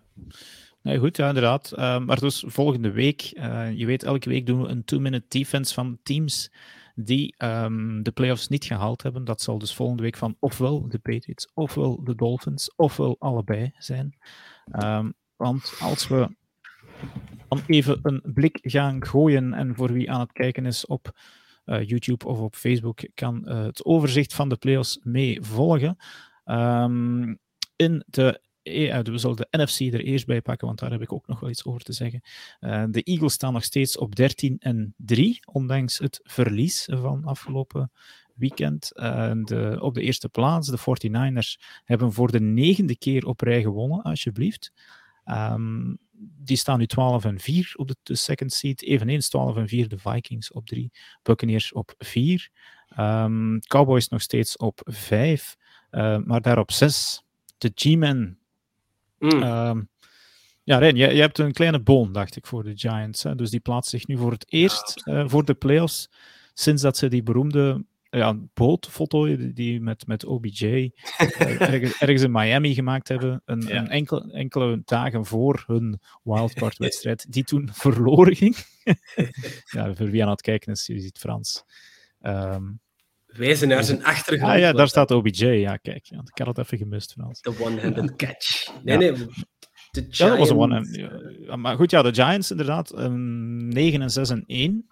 Nee, goed, ja, inderdaad. Uh, maar dus volgende week, uh, je weet, elke week doen we een two-minute defense van teams die um, de playoffs niet gehaald hebben. Dat zal dus volgende week van ofwel de Patriots, ofwel de Dolphins, ofwel allebei zijn. Um, want als we dan even een blik gaan gooien en voor wie aan het kijken is op uh, YouTube of op Facebook, kan uh, het overzicht van de playoffs mee volgen. Um, in de we zullen de NFC er eerst bij pakken, want daar heb ik ook nog wel iets over te zeggen. De Eagles staan nog steeds op 13 en 3, ondanks het verlies van afgelopen weekend. De, op de eerste plaats, de 49ers hebben voor de negende keer op rij gewonnen, alsjeblieft. Um, die staan nu 12 en 4 op de, second seed. Eveneens 12 en 4 de Vikings op 3. Buccaneers op 4. Um, ehm, Cowboys nog steeds op 5. Uh, maar daar op 6 de G-Men Mm. Um, ja, Ren, jij, jij, hebt een kleine boon, dacht ik, voor de Giants. Hè? Dus die plaatst zich nu voor het eerst uh, voor de playoffs sinds dat ze die beroemde ja, boot voltooien die met, met OBJ uh, ergens, ergens, in Miami gemaakt hebben. Een, ja. een enkele, enkele dagen voor hun wildcard-wedstrijd, die toen verloren ging. ja, voor wie aan het kijken is, je ziet Frans. Um, Wijzen naar zijn achtergrond. Ah ja, daar staat OBJ. Ja, kijk. Ja, ik had het even gemist, Frans. De one-handed catch. Nee, nee. De Giants... Ja, dat was een one Maar goed, ja, de Giants inderdaad. Um, 9 en 6 en 1.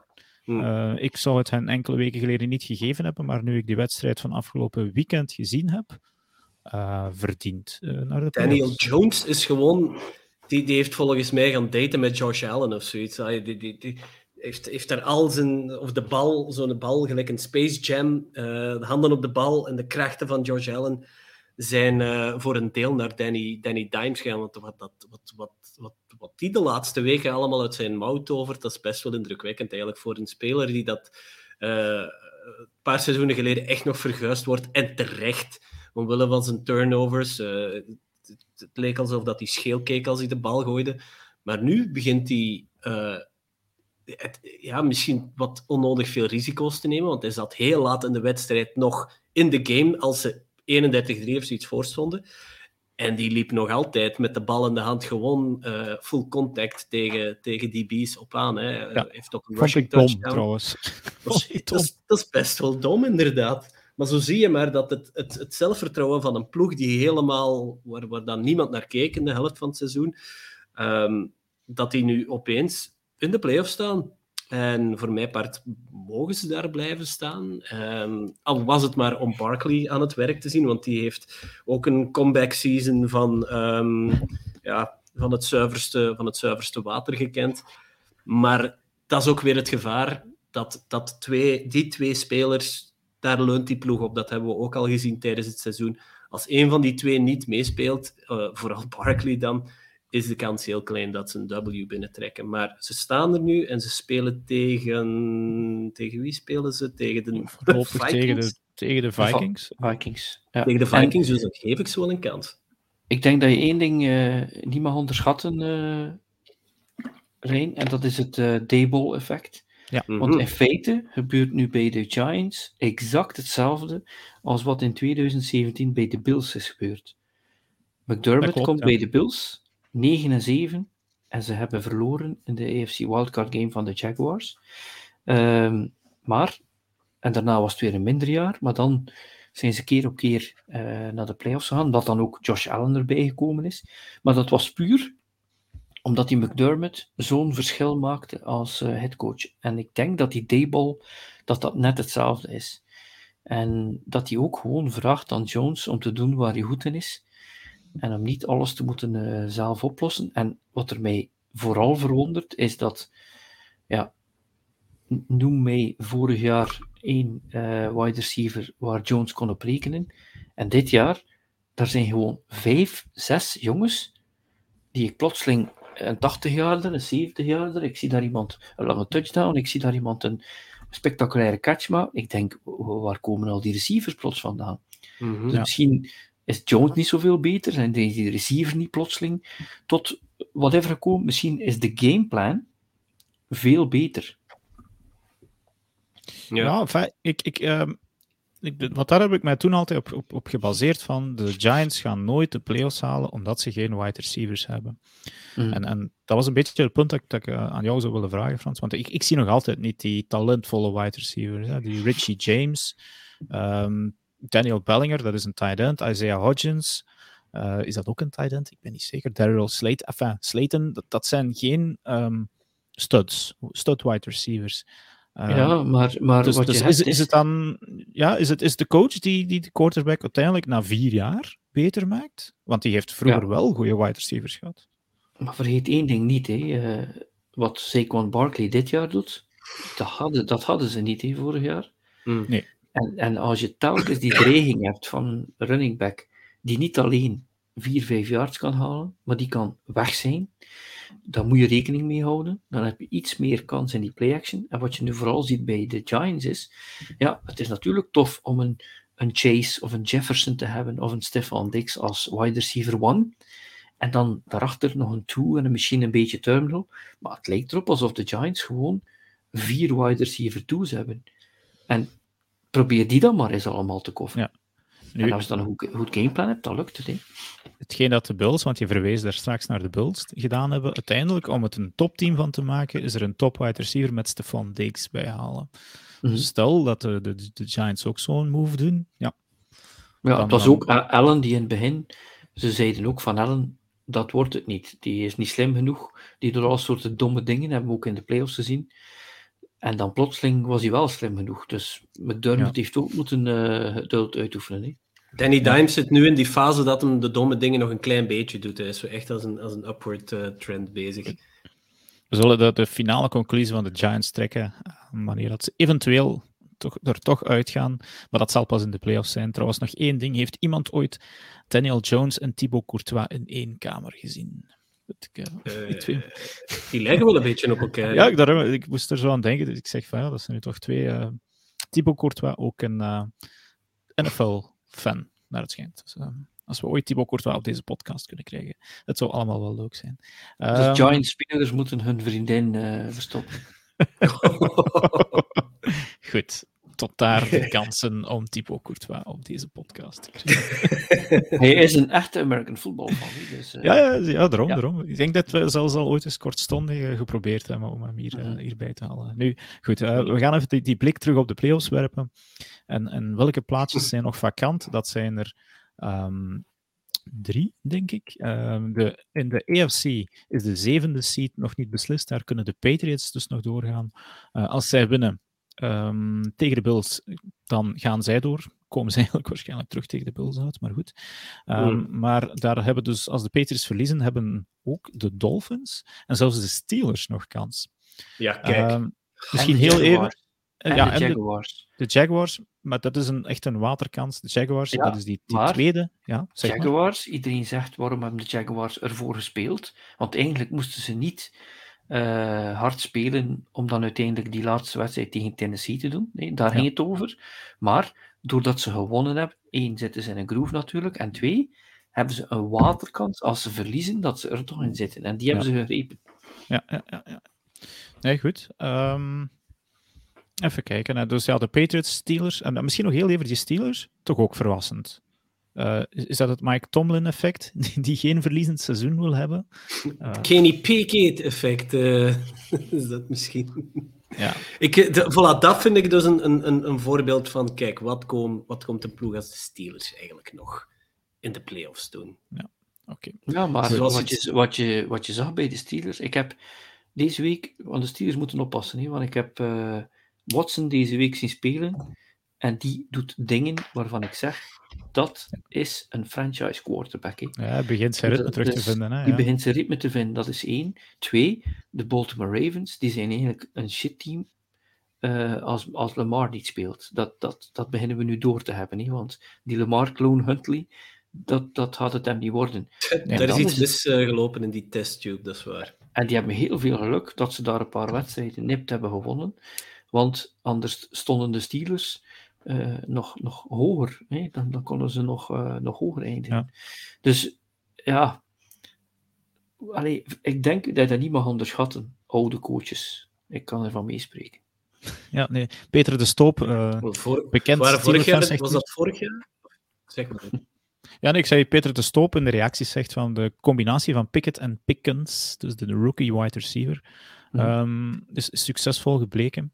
Hmm. Uh, ik zou het hen enkele weken geleden niet gegeven hebben, maar nu ik die wedstrijd van afgelopen weekend gezien heb, uh, verdient uh, naar de Daniel. Jones is gewoon... Die, die heeft volgens mij gaan daten met Josh Allen of zoiets. Die, die, die, heeft, heeft daar al zijn, of de bal, zo'n bal, gelijk een Space Jam, de handen op de bal en de krachten van George Allen zijn uh, voor een deel naar Danny, Danny Dimes gaan. Want wat, dat, wat, wat, wat, wat die de laatste weken allemaal uit zijn mouw tovert, dat is best wel indrukwekkend eigenlijk voor een speler die dat uh, een paar seizoenen geleden echt nog verguisd wordt. En terecht, omwille van zijn turnovers. Het, het, leek alsof dat hij scheel keek als hij de bal gooide. Maar nu begint hij het, ja, misschien wat onnodig veel risico's te nemen, want hij zat heel laat in de wedstrijd nog in de game als ze 31-3 of zoiets voorstonden. En die liep nog altijd met de bal in de hand gewoon uh, full contact tegen, tegen die bees op aan. Hè. Ja, heeft ook een touchdown. Dom, trouwens. Dat is, dat, is, dat is best wel dom, inderdaad. Maar zo zie je maar dat het, het, het zelfvertrouwen van een ploeg die helemaal, waar, waar dan niemand naar keek in de helft van het seizoen, um, dat die nu opeens in de play-offs staan. En voor mijn part mogen ze daar blijven staan. Um, al was het maar om Barkley aan het werk te zien, want die heeft ook een comeback season van, um, ja, van, het, zuiverste, van het zuiverste water gekend. Maar dat is ook weer het gevaar dat, dat twee, die twee spelers, daar leunt die ploeg op. Dat hebben we ook al gezien tijdens het seizoen. Als een van die twee niet meespeelt, uh, vooral Barkley dan, is de kans heel klein dat ze een W binnentrekken. Maar ze staan er nu en ze spelen tegen... Tegen wie spelen ze? Tegen de, de Vikings? Tegen de, tegen de Vikings. Vikings. Ja. Tegen de Vikings, dus dat geef ik ze wel een kans. Ik denk dat je één ding uh, niet mag onderschatten, uh, Reen, en dat is het uh, Dayball effect. Ja. Want in feite gebeurt nu bij de Giants exact hetzelfde als wat in 2017 bij de Bills is gebeurd. McDermott klopt, komt ja. bij de Bills 9 en 7. En ze hebben verloren in de AFC Wildcard game van de Jaguars. Um, maar, en daarna was het weer een minder jaar, maar dan zijn ze keer op keer uh, naar de playoffs gegaan, dat dan ook Josh Allen erbij gekomen is. Maar dat was puur omdat die McDermott zo'n verschil maakte als uh, headcoach. En ik denk dat die Dayball, dat dat net hetzelfde is. En dat hij ook gewoon vraagt aan Jones om te doen waar hij goed in is. En om niet alles te moeten uh, zelf oplossen. En wat er mij vooral verwondert, is dat, ja, noem mij vorig jaar één uh, wide receiver waar Jones kon op rekenen. En dit jaar, daar zijn gewoon vijf, zes jongens die ik plotseling een 80-jaarder, een 70-jaarder, ik zie daar iemand een lange touchdown, ik zie daar iemand een spectaculaire catch maar Ik denk, waar komen al die receivers plots vandaan? Mm -hmm, dus ja. misschien is Jones niet zoveel beter? Zijn die receiver niet plotseling tot whatever gekomen? Misschien is de gameplan veel beter. Ja, ja ik, ik, uh, ik, wat daar heb ik mij toen altijd op, op, op gebaseerd van de Giants gaan nooit de playoffs halen omdat ze geen wide receivers hebben. Mm. En, en dat was een beetje het punt dat, dat ik uh, aan jou zou willen vragen, Frans. Want ik, ik zie nog altijd niet die talentvolle wide receivers. Hè? Die Richie James, um, Daniel Bellinger, dat is een tight end. Isaiah Hodgins, uh, is dat ook een tight end? Ik ben niet zeker. Daryl Slate, enfin, Slayton, dat, dat zijn geen um, studs, stud wide receivers. Um, ja, maar, maar dus, wat dus je is, hebt is het dan, ja, is het is de coach die, die de quarterback uiteindelijk na vier jaar beter maakt? Want die heeft vroeger Ja. wel goede wide receivers gehad. Maar vergeet één ding niet, hè. eh, wat Saquon Barkley dit jaar doet, dat hadden, dat hadden ze niet hè, vorig jaar. Hmm. Nee. En, en als je telkens die dreiging hebt van een running back, die niet alleen 4, 5 yards kan halen, maar die kan weg zijn, dan moet je rekening mee houden. Dan heb je iets meer kans in die play-action. En wat je nu vooral ziet bij de Giants is, ja, het is natuurlijk tof om een, een Chase of een Jefferson te hebben, of een Stefan Diggs als wide receiver one. En dan daarachter nog een two en misschien een beetje terminal. Maar het lijkt erop alsof de Giants gewoon vier wide receiver twos hebben. En probeer die dan maar eens allemaal te kofferen. Ja. Nu- En als je dan een goed, goed gameplan hebt, dan lukt het. Hè. Hetgeen dat de Bulls, want je verwees daar straks naar de Bulls, gedaan hebben, uiteindelijk om het een topteam van te maken, is er een top wide receiver met Stefan Diggs bij halen. Mhm. Dus stel dat de, de, de Giants ook zo'n move doen, ja. Ja, Dan- het was dan- ook eh, Allen die in het begin, ze zeiden ook van Allen, dat wordt het niet. Die is niet slim genoeg. Die doet al soorten domme dingen, hebben we ook in de playoffs gezien. En dan plotseling was hij wel slim genoeg. Dus McDermott heeft ook moeten eh geduld uitoefenen. Hè. Danny Dimes zit nu in die fase dat hem de domme dingen nog een klein beetje doet. Hij is zo echt als een, als een upward eh, trend bezig. We zullen de, de finale conclusie van de Giants trekken, eh, wanneer dat ze eventueel toch, er toch uitgaan. Maar dat zal pas in de playoffs zijn. Trouwens, nog één ding. Heeft iemand ooit Daniel Jones en Thibaut Courtois in één kamer gezien? Dat ik, eh, Eh, die twee- die lijken wel een beetje op elkaar. Ja, ik, daarom- ik moest er zo aan denken. Dus ik zeg van ja, dat zijn nu toch twee. eh Thibaut Courtois, ook een eh, NFL-fan, naar het schijnt. Dus, eh, als we ooit Thibaut Courtois op deze podcast kunnen krijgen, het zou allemaal wel leuk zijn. Dus Ehm, Giants-spelers moeten hun vriendin eh, verstoppen. Goed, tot daar de kansen om Thibaut Courtois op deze podcast te krijgen. Hij is een echte American football fan. Dus, eh, Ja, ja, ja, daarom, Ja. daarom. Ik denk dat we zelfs al ooit eens kortstondig eh, geprobeerd hebben om hem hier, eh, Mhm. hierbij te halen. Nu, goed, we gaan even die, die blik terug op de playoffs werpen. En, en welke plaatjes zijn nog vakant? Dat zijn er ehm, drie, denk ik. Ehm, de, in de AFC is de zevende seed nog niet beslist. Daar kunnen de Patriots dus nog doorgaan. Eh, als zij winnen ehm, tegen de Bills, dan gaan zij door. Komen ze eigenlijk waarschijnlijk terug tegen de Bills uit, maar goed. Ehm, Hmm. Maar daar hebben dus, als de Patriots verliezen, hebben ook de Dolphins en zelfs de Steelers nog kans. Ja, kijk. Ehm, en misschien de heel Jaguars. even. En ja, de en de, Jaguars. de Jaguars, maar dat is een, echt een waterkans. De Jaguars, Ja, dat is die, die maar- tweede. Ja, zeg maar. Jaguars, iedereen zegt waarom hebben de Jaguars ervoor gespeeld? Want eigenlijk moesten ze niet eh, hard spelen om dan uiteindelijk die laatste wedstrijd tegen Tennessee te doen. Nee, daar Ja. ging het over. Maar doordat ze gewonnen hebben, één, zitten ze in een groove natuurlijk, en twee, hebben ze een waterkans als ze verliezen, dat ze er toch in zitten. En die hebben ze gegrepen. Ja, ja, ja, ja. Nee, goed. Ehm, even kijken. Dus ja, de Patriots, Steelers. En misschien nog heel even die Steelers. Toch ook verrassend. Eh, is, dat het Mike Tomlin-effect? Die, die geen verliezend seizoen wil hebben? Eh, Kenny Pickett effect eh, is dat misschien. ja. Ik, de, voilà, dat vind ik dus een, een, een, voorbeeld van, kijk, wat, kom, wat komt een ploeg als de Steelers eigenlijk nog in de playoffs doen? Oké. Ja, maar Zoals wat je, wat, je, wat je zag bij de Steelers, ik heb deze week, want de Steelers moeten oppassen, hè, want ik heb eh, Watson deze week zien spelen en die doet dingen waarvan ik zeg, dat is een franchise quarterback. Hè. Ja, hij begint zijn ritme Dus- terug te dus vinden. Hè, Die begint zijn ritme te vinden, dat is één. Twee, de Baltimore Ravens, die zijn eigenlijk een shitteam eh als, als Lamar niet speelt. Dat, dat, dat beginnen we nu door te hebben, hè, want die Lamar-clone Huntley, dat, dat gaat het hem niet worden. Daar is iets is mis eh, gelopen in die testtube, dat is waar. En die hebben heel veel geluk dat ze daar een paar wedstrijden nipt hebben gewonnen. Want anders stonden de Steelers nog, nog hoger. Hè? Dan, dan konden ze nog, nog hoger eindigen. Dus ja, allee, ik denk dat je dat niet mag onderschatten, oude coaches. Ik kan ervan meespreken. Ja, nee. Peter de Stoop, uh, voor, bekend vorig jaar, Was dat vorig jaar? Zeg maar. Ja, nee, ik zei Peter de Stoop in de reacties zegt van de combinatie van Pickett en Pickens, dus de rookie wide receiver, um, is succesvol gebleken.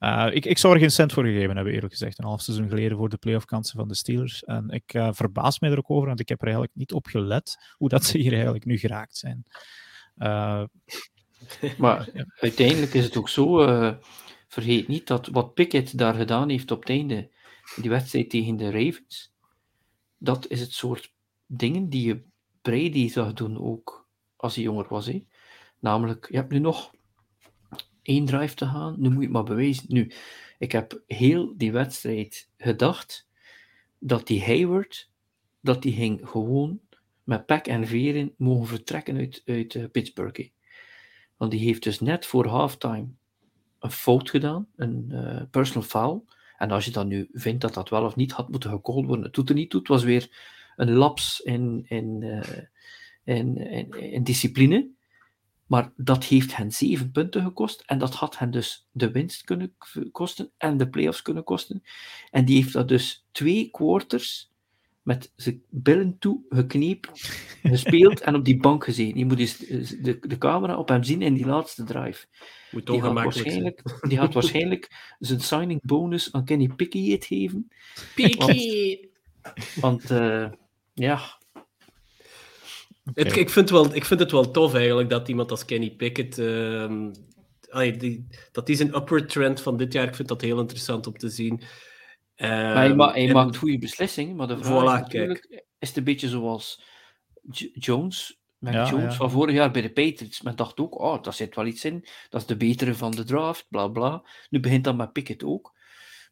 Uh, ik, ik zou er geen cent voor gegeven hebben, eerlijk gezegd. Een half seizoen geleden voor de playoff kansen van de Steelers. En ik uh, verbaas mij er ook over, want ik heb er eigenlijk niet op gelet hoe dat ze hier eigenlijk nu geraakt zijn. Uh, maar uiteindelijk is het ook zo, vergeet niet dat wat Pickett daar gedaan heeft op het einde, die wedstrijd tegen de Ravens, dat is het soort dingen die je Brady zag doen ook als hij jonger was. Namelijk, je hebt nu nog één drive te gaan, nu moet je het maar bewijzen. Nu, ik heb heel die wedstrijd gedacht dat die Hayward, dat die ging gewoon met pek en veren mogen vertrekken uit, uit uh, Pittsburgh. Want die heeft dus net voor halftime een fout gedaan, een uh, personal foul. En als je dan nu vindt dat dat wel of niet had moeten gecalld worden, het doet er niet toe. Het was weer een laps in, in, uh, in, in, in discipline. Maar dat heeft hen zeven punten gekost. En dat had hen dus de winst kunnen kosten en de playoffs kunnen kosten. En die heeft dat dus twee quarters met zijn billen toe geknepen, gespeeld en op die bank gezeten. Je moet eens de, de camera op hem zien in die laatste drive. Moet die, gaat waarschijnlijk, die gaat waarschijnlijk zijn signing bonus aan Kenny Pickett geven. Pickett! Want, want uh, ja, het, ik, vind wel, ik vind het wel tof eigenlijk dat iemand als Kenny Pickett. Uh, die, dat die zijn upward trend van dit jaar. Ik vind dat heel interessant om te zien. Maar hij, hij maakt goede beslissingen, maar de vraag voilà, is natuurlijk: kijk. is het een beetje zoals J Jones? Met ja, Jones ja. van vorig jaar bij de Patriots. Men dacht ook: oh, daar zit wel iets in. Dat is de betere van de draft, bla bla. Nu begint dat met Pickett ook.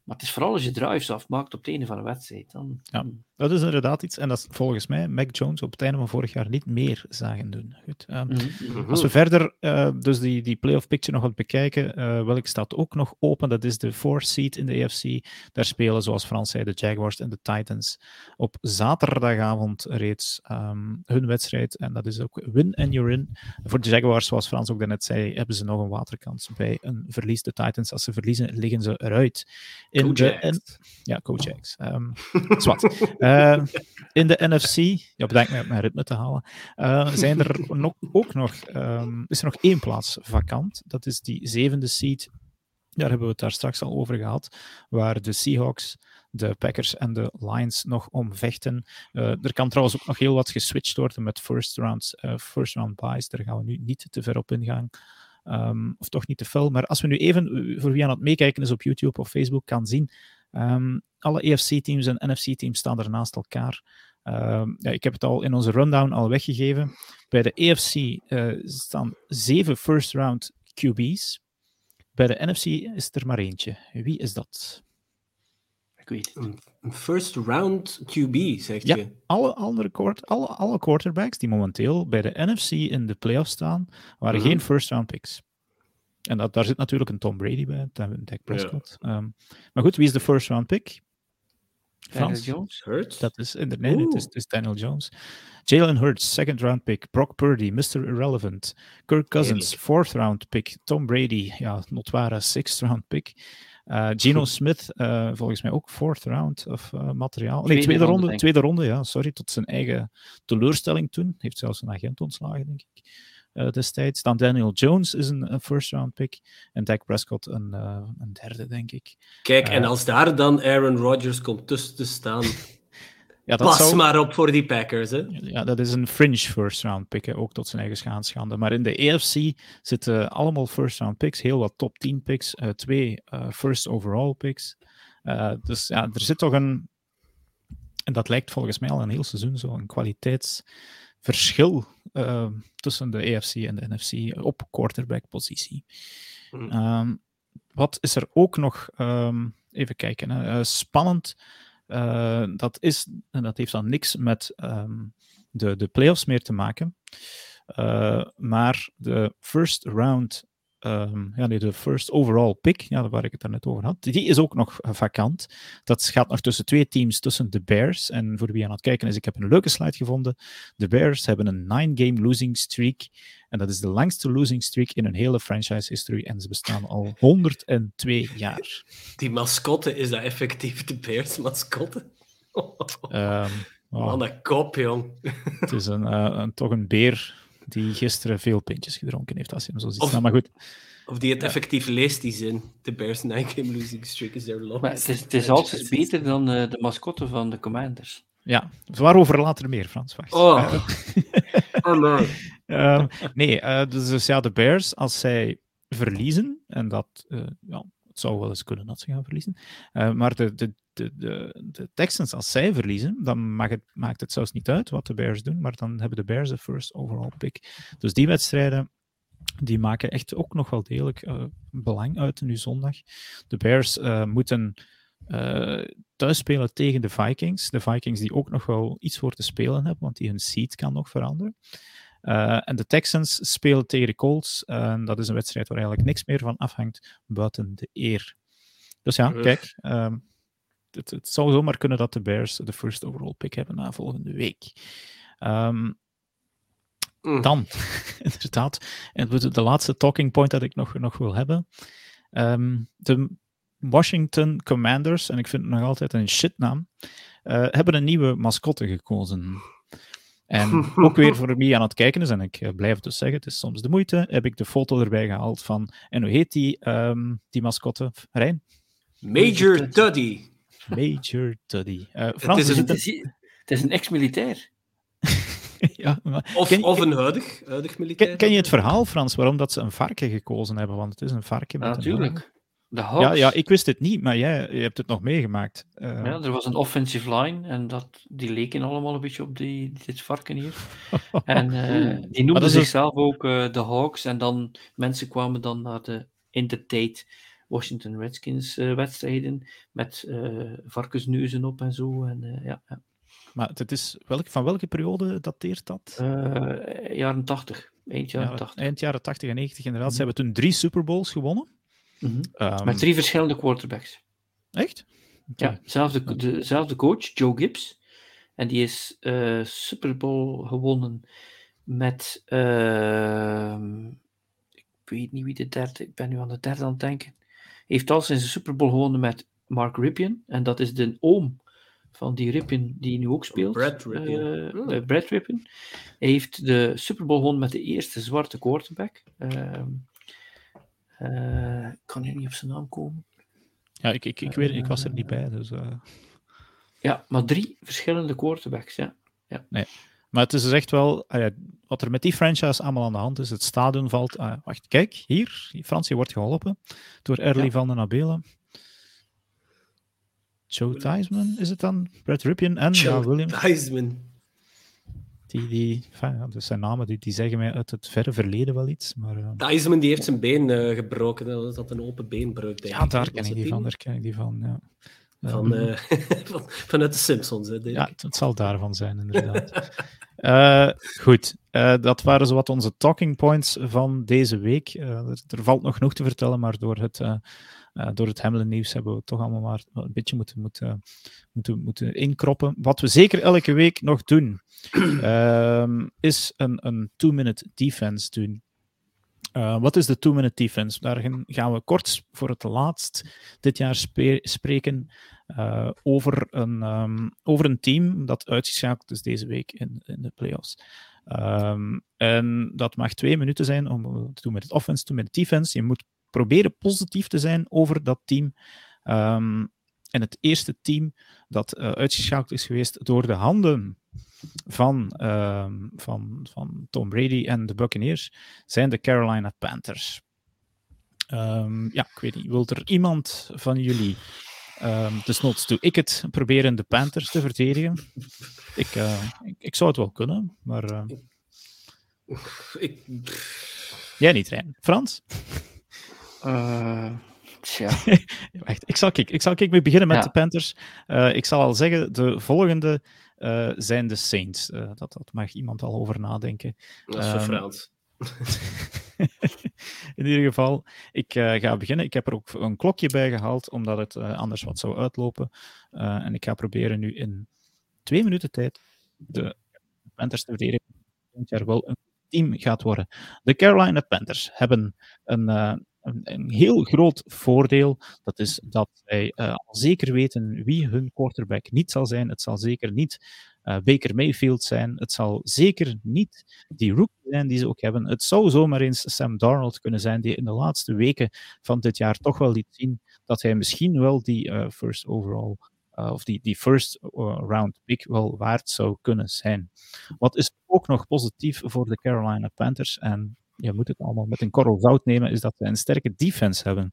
Maar het is vooral als je drives afmaakt op het einde van een wedstrijd. Dan, ja, dat is inderdaad iets. En dat is volgens mij Mac Jones op het einde van vorig jaar niet meer zagen doen. Goed. Um, mm-hmm. Als we verder uh, dus die, die playoff picture nog wat bekijken, uh, welk staat ook nog open? Dat is de fourth seed in de AFC. Daar spelen, zoals Frans zei, de Jaguars en de Titans op zaterdagavond reeds um, hun wedstrijd. En dat is ook win and you're in. Voor de Jaguars, zoals Frans ook daarnet zei, hebben ze nog een waterkans bij een verlies. De Titans, als ze verliezen, liggen ze eruit in de, ja, Kojaks. Um, zwart. Uh, in de NFC, ja, bedenk me op mijn ritme te halen, uh, zijn er nog, ook nog, um, is er nog één plaats vakant. Dat is die zevende seed. Daar hebben we het daar straks al over gehad, waar de Seahawks, de Packers en de Lions nog om vechten. Uh, er kan trouwens ook nog heel wat geswitcht worden met first round, uh, first round buys. Daar gaan we nu niet te ver op ingaan. Um, of toch niet te veel. Maar als we nu even, voor wie aan het meekijken is op YouTube of Facebook, kan zien, um, alle EFC-teams en NFC-teams staan er naast elkaar. Um, ja, ik heb het al in onze rundown al weggegeven. Bij de EFC uh, eh, staan zeven first-round QB's. Bij de NFC is er maar eentje. Wie is dat? Ik weet het. Een first round QB, zeg je? Ja, alle, andere alle, alle quarterbacks die momenteel bij de NFC in de playoffs staan, waren mhm. geen first round picks. En dat, daar zit natuurlijk een Tom Brady bij, Dak Prescott. Ja. Um, maar goed, wie is de first round pick? Frans. Daniel Jones? Hurts? Dat is in de, nee, het is, het is, Daniel Jones. Jalen Hurts, second round pick. Brock Purdy, Mr. Irrelevant. Kirk Cousins, fourth round pick. Tom Brady, ja, notware sixth round pick. Uh, Geno Smith, uh, volgens mij ook fourth round of uh, materiaal. Nee, tweede, tweede ronde, ronde tweede ronde, ja, sorry, tot zijn eigen teleurstelling toen. Heeft zelfs een agent ontslagen, denk ik. Destijds. Dan Daniel Jones is een, een, first round pick. En Dak Prescott een, een derde, denk ik. Kijk, en als daar dan Aaron Rodgers komt tussen te staan. Ja, dat Pas zou... maar op voor die Packers. Hè? Ja, dat is een fringe first round pick, ook tot zijn eigen schande. Maar in de AFC zitten allemaal first round picks, heel wat top 10 picks, uh, twee uh, first overall picks. Uh, dus ja, er zit toch een, en dat lijkt volgens mij al een heel seizoen zo, een kwaliteitsverschil tussen de AFC en de NFC op quarterback-positie. Mm. Um, wat is er ook nog, um, even kijken, hè, spannend. Uh, dat, is, en dat heeft dan niks met um, de, de playoffs meer te maken. Uh, maar de first round Um, ja, nee, de first overall pick, ja, waar ik het daarnet over had, die is ook nog vakant. Dat gaat nog tussen twee teams, tussen de Bears. En voor wie aan het kijken is, ik heb een leuke slide gevonden. De Bears hebben een nine-game losing streak. En dat is de langste losing streak in hun hele franchise history. En ze bestaan al 102 jaar. Die mascotte, is dat effectief de Bears mascotte? um, oh. een kop, jong. Het is een, uh, een, toch een beer die gisteren veel pintjes gedronken heeft, als je hem zo ziet. Of, nou, maar goed. Of die het effectief leest, die zin. De Bears 9-game losing streak is their longest. Maar het is, het is altijd beter dan uh, de mascotte van de Commanders. Ja, waarover later meer, Frans. Wacht. Oh, oh nee. Uh, nee, uh, dus, dus, ja, de Bears, als zij verliezen, en dat uh, ja, het zou wel eens kunnen dat ze gaan verliezen, maar de, de, de, de, de Texans, als zij verliezen, dan mag het, maakt het zelfs niet uit wat de Bears doen, maar dan hebben de Bears de first overall pick. Dus die wedstrijden, die maken echt ook nog wel degelijk uh, belang uit nu zondag. De Bears uh, moeten uh, thuis spelen tegen de Vikings. De Vikings die ook nog wel iets voor te spelen hebben, want die hun seed kan nog veranderen. en de Texans spelen tegen de Colts. en dat is een wedstrijd waar eigenlijk niks meer van afhangt buiten de eer. Dus ja, kijk, um, het, het zou zomaar kunnen dat de Bears de first overall pick hebben na volgende week. Um, mm. Dan, inderdaad, en de laatste talking point dat ik nog, nog wil hebben. Um, de Washington Commanders, en ik vind het nog altijd een shitnaam, uh, hebben een nieuwe mascotte gekozen. En ook weer voor wie aan het kijken is, en ik uh, blijf het dus zeggen, het is soms de moeite, heb ik de foto erbij gehaald van, en hoe heet die, um, die mascotte? Rijn? Major Duddy. Major Tuddy. Uh, Frans, het, is een, het is een ex-militair. ja, maar, of, of een huidig, huidig militair. Ken, ken, je het verhaal, Frans, waarom dat ze een varken gekozen hebben? Want het is een varken met Natuurlijk. De ja, ja, ik wist het niet, maar jij je hebt het nog meegemaakt. Uh... Ja, er was een offensive line en dat, die leken allemaal een beetje op die, dit varken hier. en uh, die noemden dus- zichzelf ook uh, de Hawks en dan mensen kwamen dan naar de in de tijd Washington Redskins uh, wedstrijden met uh, varkensneuzen op en zo. En, uh, ja, ja. Maar het is welk, van welke periode dateert dat? jaren 80, eind jaren 80. Eind jaren 80 en 90 inderdaad. Ze hebben toen drie Super Bowls gewonnen. Mm -hmm. um, met drie verschillende quarterbacks. Echt? Okay. Ja, dezelfde, dezelfde coach, Joe Gibbs. En die is Super Bowl gewonnen met ehm, ik weet niet wie de derde, ik ben nu aan de derde aan het denken heeft al zijn Super Bowl gewonnen met Mark Ripien. En dat is de oom van die Ripien die nu ook speelt. Brad Ripien. Uh, Brad Ripien. Hij heeft de Super Bowl gewonnen met de eerste zwarte quarterback. Uh, uh, kan hier niet op zijn naam komen. Ja, ik, ik, ik, weet, ik was er niet bij. Dus, Ja, maar drie verschillende quarterbacks. Ja. Ja. Nee. Maar het is dus echt wel, uh, wat er met die franchise allemaal aan de hand is. Het stadion valt. Uh, wacht, kijk, hier. Fransie wordt geholpen door Early ja. van den Abelen. Joe Theisman is het dan? Brad Ripien en Joe ja, William. Theisman. Die, die, enfin, dus zijn namen die, die zeggen mij uit het verre verleden wel iets. Maar, uh... Die heeft zijn been uh, gebroken. Dat had een open beenbreuk. Denk ja, daar ken ik die van. Daar ken ik die van. Ja. Van, uh, van, vanuit de Simpsons, hè, Ja, het, zal daarvan zijn, inderdaad. uh, goed, uh, dat waren zo wat onze talking points van deze week. Er, er, valt nog genoeg te vertellen, maar door het, door het Hamlin nieuws hebben we toch allemaal maar een beetje moeten, moeten, moeten, moeten inkroppen. Wat we zeker elke week nog doen, ehm, is een, een two-minute defense doen. Uh, wat is de two-minute defense? Daar gaan we kort voor het laatst dit jaar spreken uh, over, een, um, over een team dat uitgeschakeld is deze week in, in de playoffs. Um, en dat mag twee minuten zijn om te doen met het offense, te doen met het defense. Je moet proberen positief te zijn over dat team. Um, en het eerste team dat uh, uitgeschakeld is geweest door de handen van, van, van Tom Brady en de Buccaneers zijn de Carolina Panthers. Um, ja, ik weet niet, wil er iemand van jullie, um, desnoods doe ik het, proberen de Panthers te verdedigen? Ik, uh, ik, ik, zou het wel kunnen, maar... Uh... Ik... Jij niet, Rijn. Frans? Uh, tja. Wacht, ik zal, kijk, ik zal kijk, beginnen met ja. de Panthers. Uh, ik zal al zeggen, de volgende uh, zijn de Saints. Uh, dat, dat mag iemand al over nadenken. Dat is um, Frans. in ieder geval, ik uh, ga beginnen. Ik heb er ook een klokje bij gehaald, omdat het uh, anders wat zou uitlopen. Uh, en ik ga proberen nu in twee minuten tijd de Panthers te verdedigen. Dit jaar wel een team gaat worden. De Carolina Panthers hebben een, een, een, heel groot voordeel. Dat is dat zij al zeker weten wie hun quarterback niet zal zijn. Het zal zeker niet Baker Mayfield zijn. Het zal zeker niet die rookie zijn die ze ook hebben. Het zou zomaar eens Sam Darnold kunnen zijn, die in de laatste weken van dit jaar toch wel liet zien dat hij misschien wel die uh, first overall uh, of die, die first round pick wel waard zou kunnen zijn. Wat is ook nog positief voor de Carolina Panthers en je moet het allemaal met een korrel zout nemen, is dat ze een sterke defense hebben.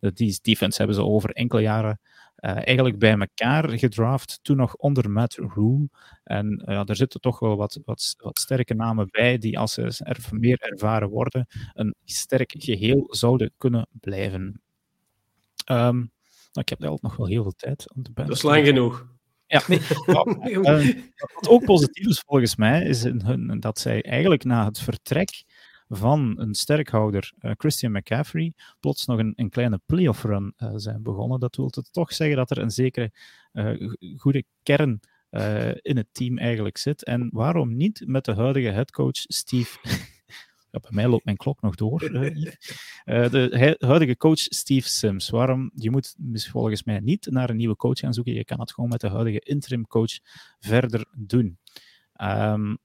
Die defense hebben ze over enkele jaren eigenlijk bij elkaar gedraft, toen nog onder Matt Rule. En uh, er zitten toch wel wat, wat, wat, sterke namen bij, die als ze er meer ervaren worden, een sterk geheel zouden kunnen blijven. Um, nou, ik heb altijd nog wel heel veel tijd om te Dat is lang genoeg. Ja, nee, uh, wat ook positief is volgens mij, is dat zij eigenlijk na het vertrek van een sterkhouder, uh, Christian McCaffrey, plots nog een, een kleine playoff run uh, zijn begonnen. Dat wil toch zeggen dat er een zekere uh, goede kern in het team eigenlijk zit. En waarom niet met de huidige headcoach Steve. ja, bij mij loopt mijn klok nog door. de huidige coach Steve Sims. Waarom? Je moet volgens mij niet naar een nieuwe coach gaan zoeken. Je kan het gewoon met de huidige interim coach verder doen. Um,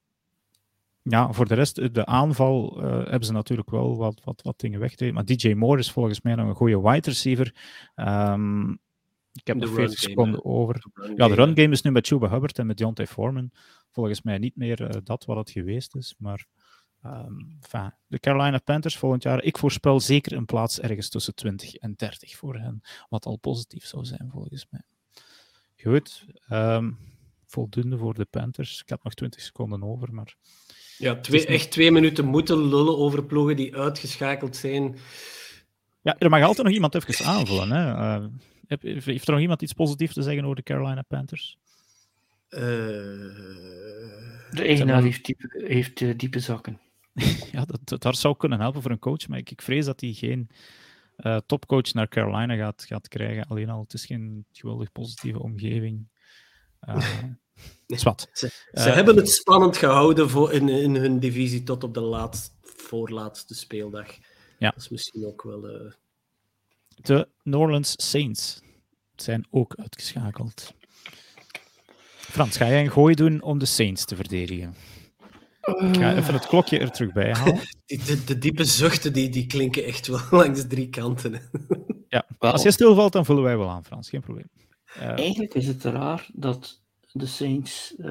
ja, voor de rest, de aanval uh, hebben ze natuurlijk wel wat, wat, wat dingen weggegeven. Maar DJ Moore is volgens mij nog een goede wide receiver. Um, ik heb nog 40 seconden over. ja, de run game is nu met Chuba Hubbard en met Deontay Foreman. Volgens mij niet meer uh, dat wat het geweest is. Maar um, enfin, de Carolina Panthers volgend jaar, ik voorspel zeker een plaats ergens tussen 20 en 30 voor hen. Wat al positief zou zijn volgens mij. Goed. Um, voldoende voor de Panthers. Ik heb nog 20 seconden over, maar ja, twee, echt twee minuten moeten lullen over ploegen die uitgeschakeld zijn. Ja, er mag altijd nog iemand even aanvullen. Hè. Uh, heeft er nog iemand iets positiefs te zeggen over de Carolina Panthers? Uh, de eigenaar heeft, diepe, heeft uh, diepe zakken. ja, dat, dat, zou kunnen helpen voor een coach, maar ik, ik vrees dat hij geen uh, topcoach naar Carolina gaat, gaat krijgen. Alleen al, het is geen geweldig positieve omgeving. Zwat. Ze, ze uh, hebben het spannend gehouden voor in, in hun divisie tot op de laatste, voorlaatste speeldag. Ja. Dat is misschien ook wel. Uh... De New Orleans Saints zijn ook uitgeschakeld. Frans, ga jij een gooi doen om de Saints te verdedigen? Ik ga even het klokje er terug bij halen. De, de, de diepe zuchten die, die klinken echt wel langs drie kanten. Ja, als je stilvalt, dan vullen wij wel aan, Frans. Geen probleem. Uh, Eigenlijk is het raar dat de Saints uh,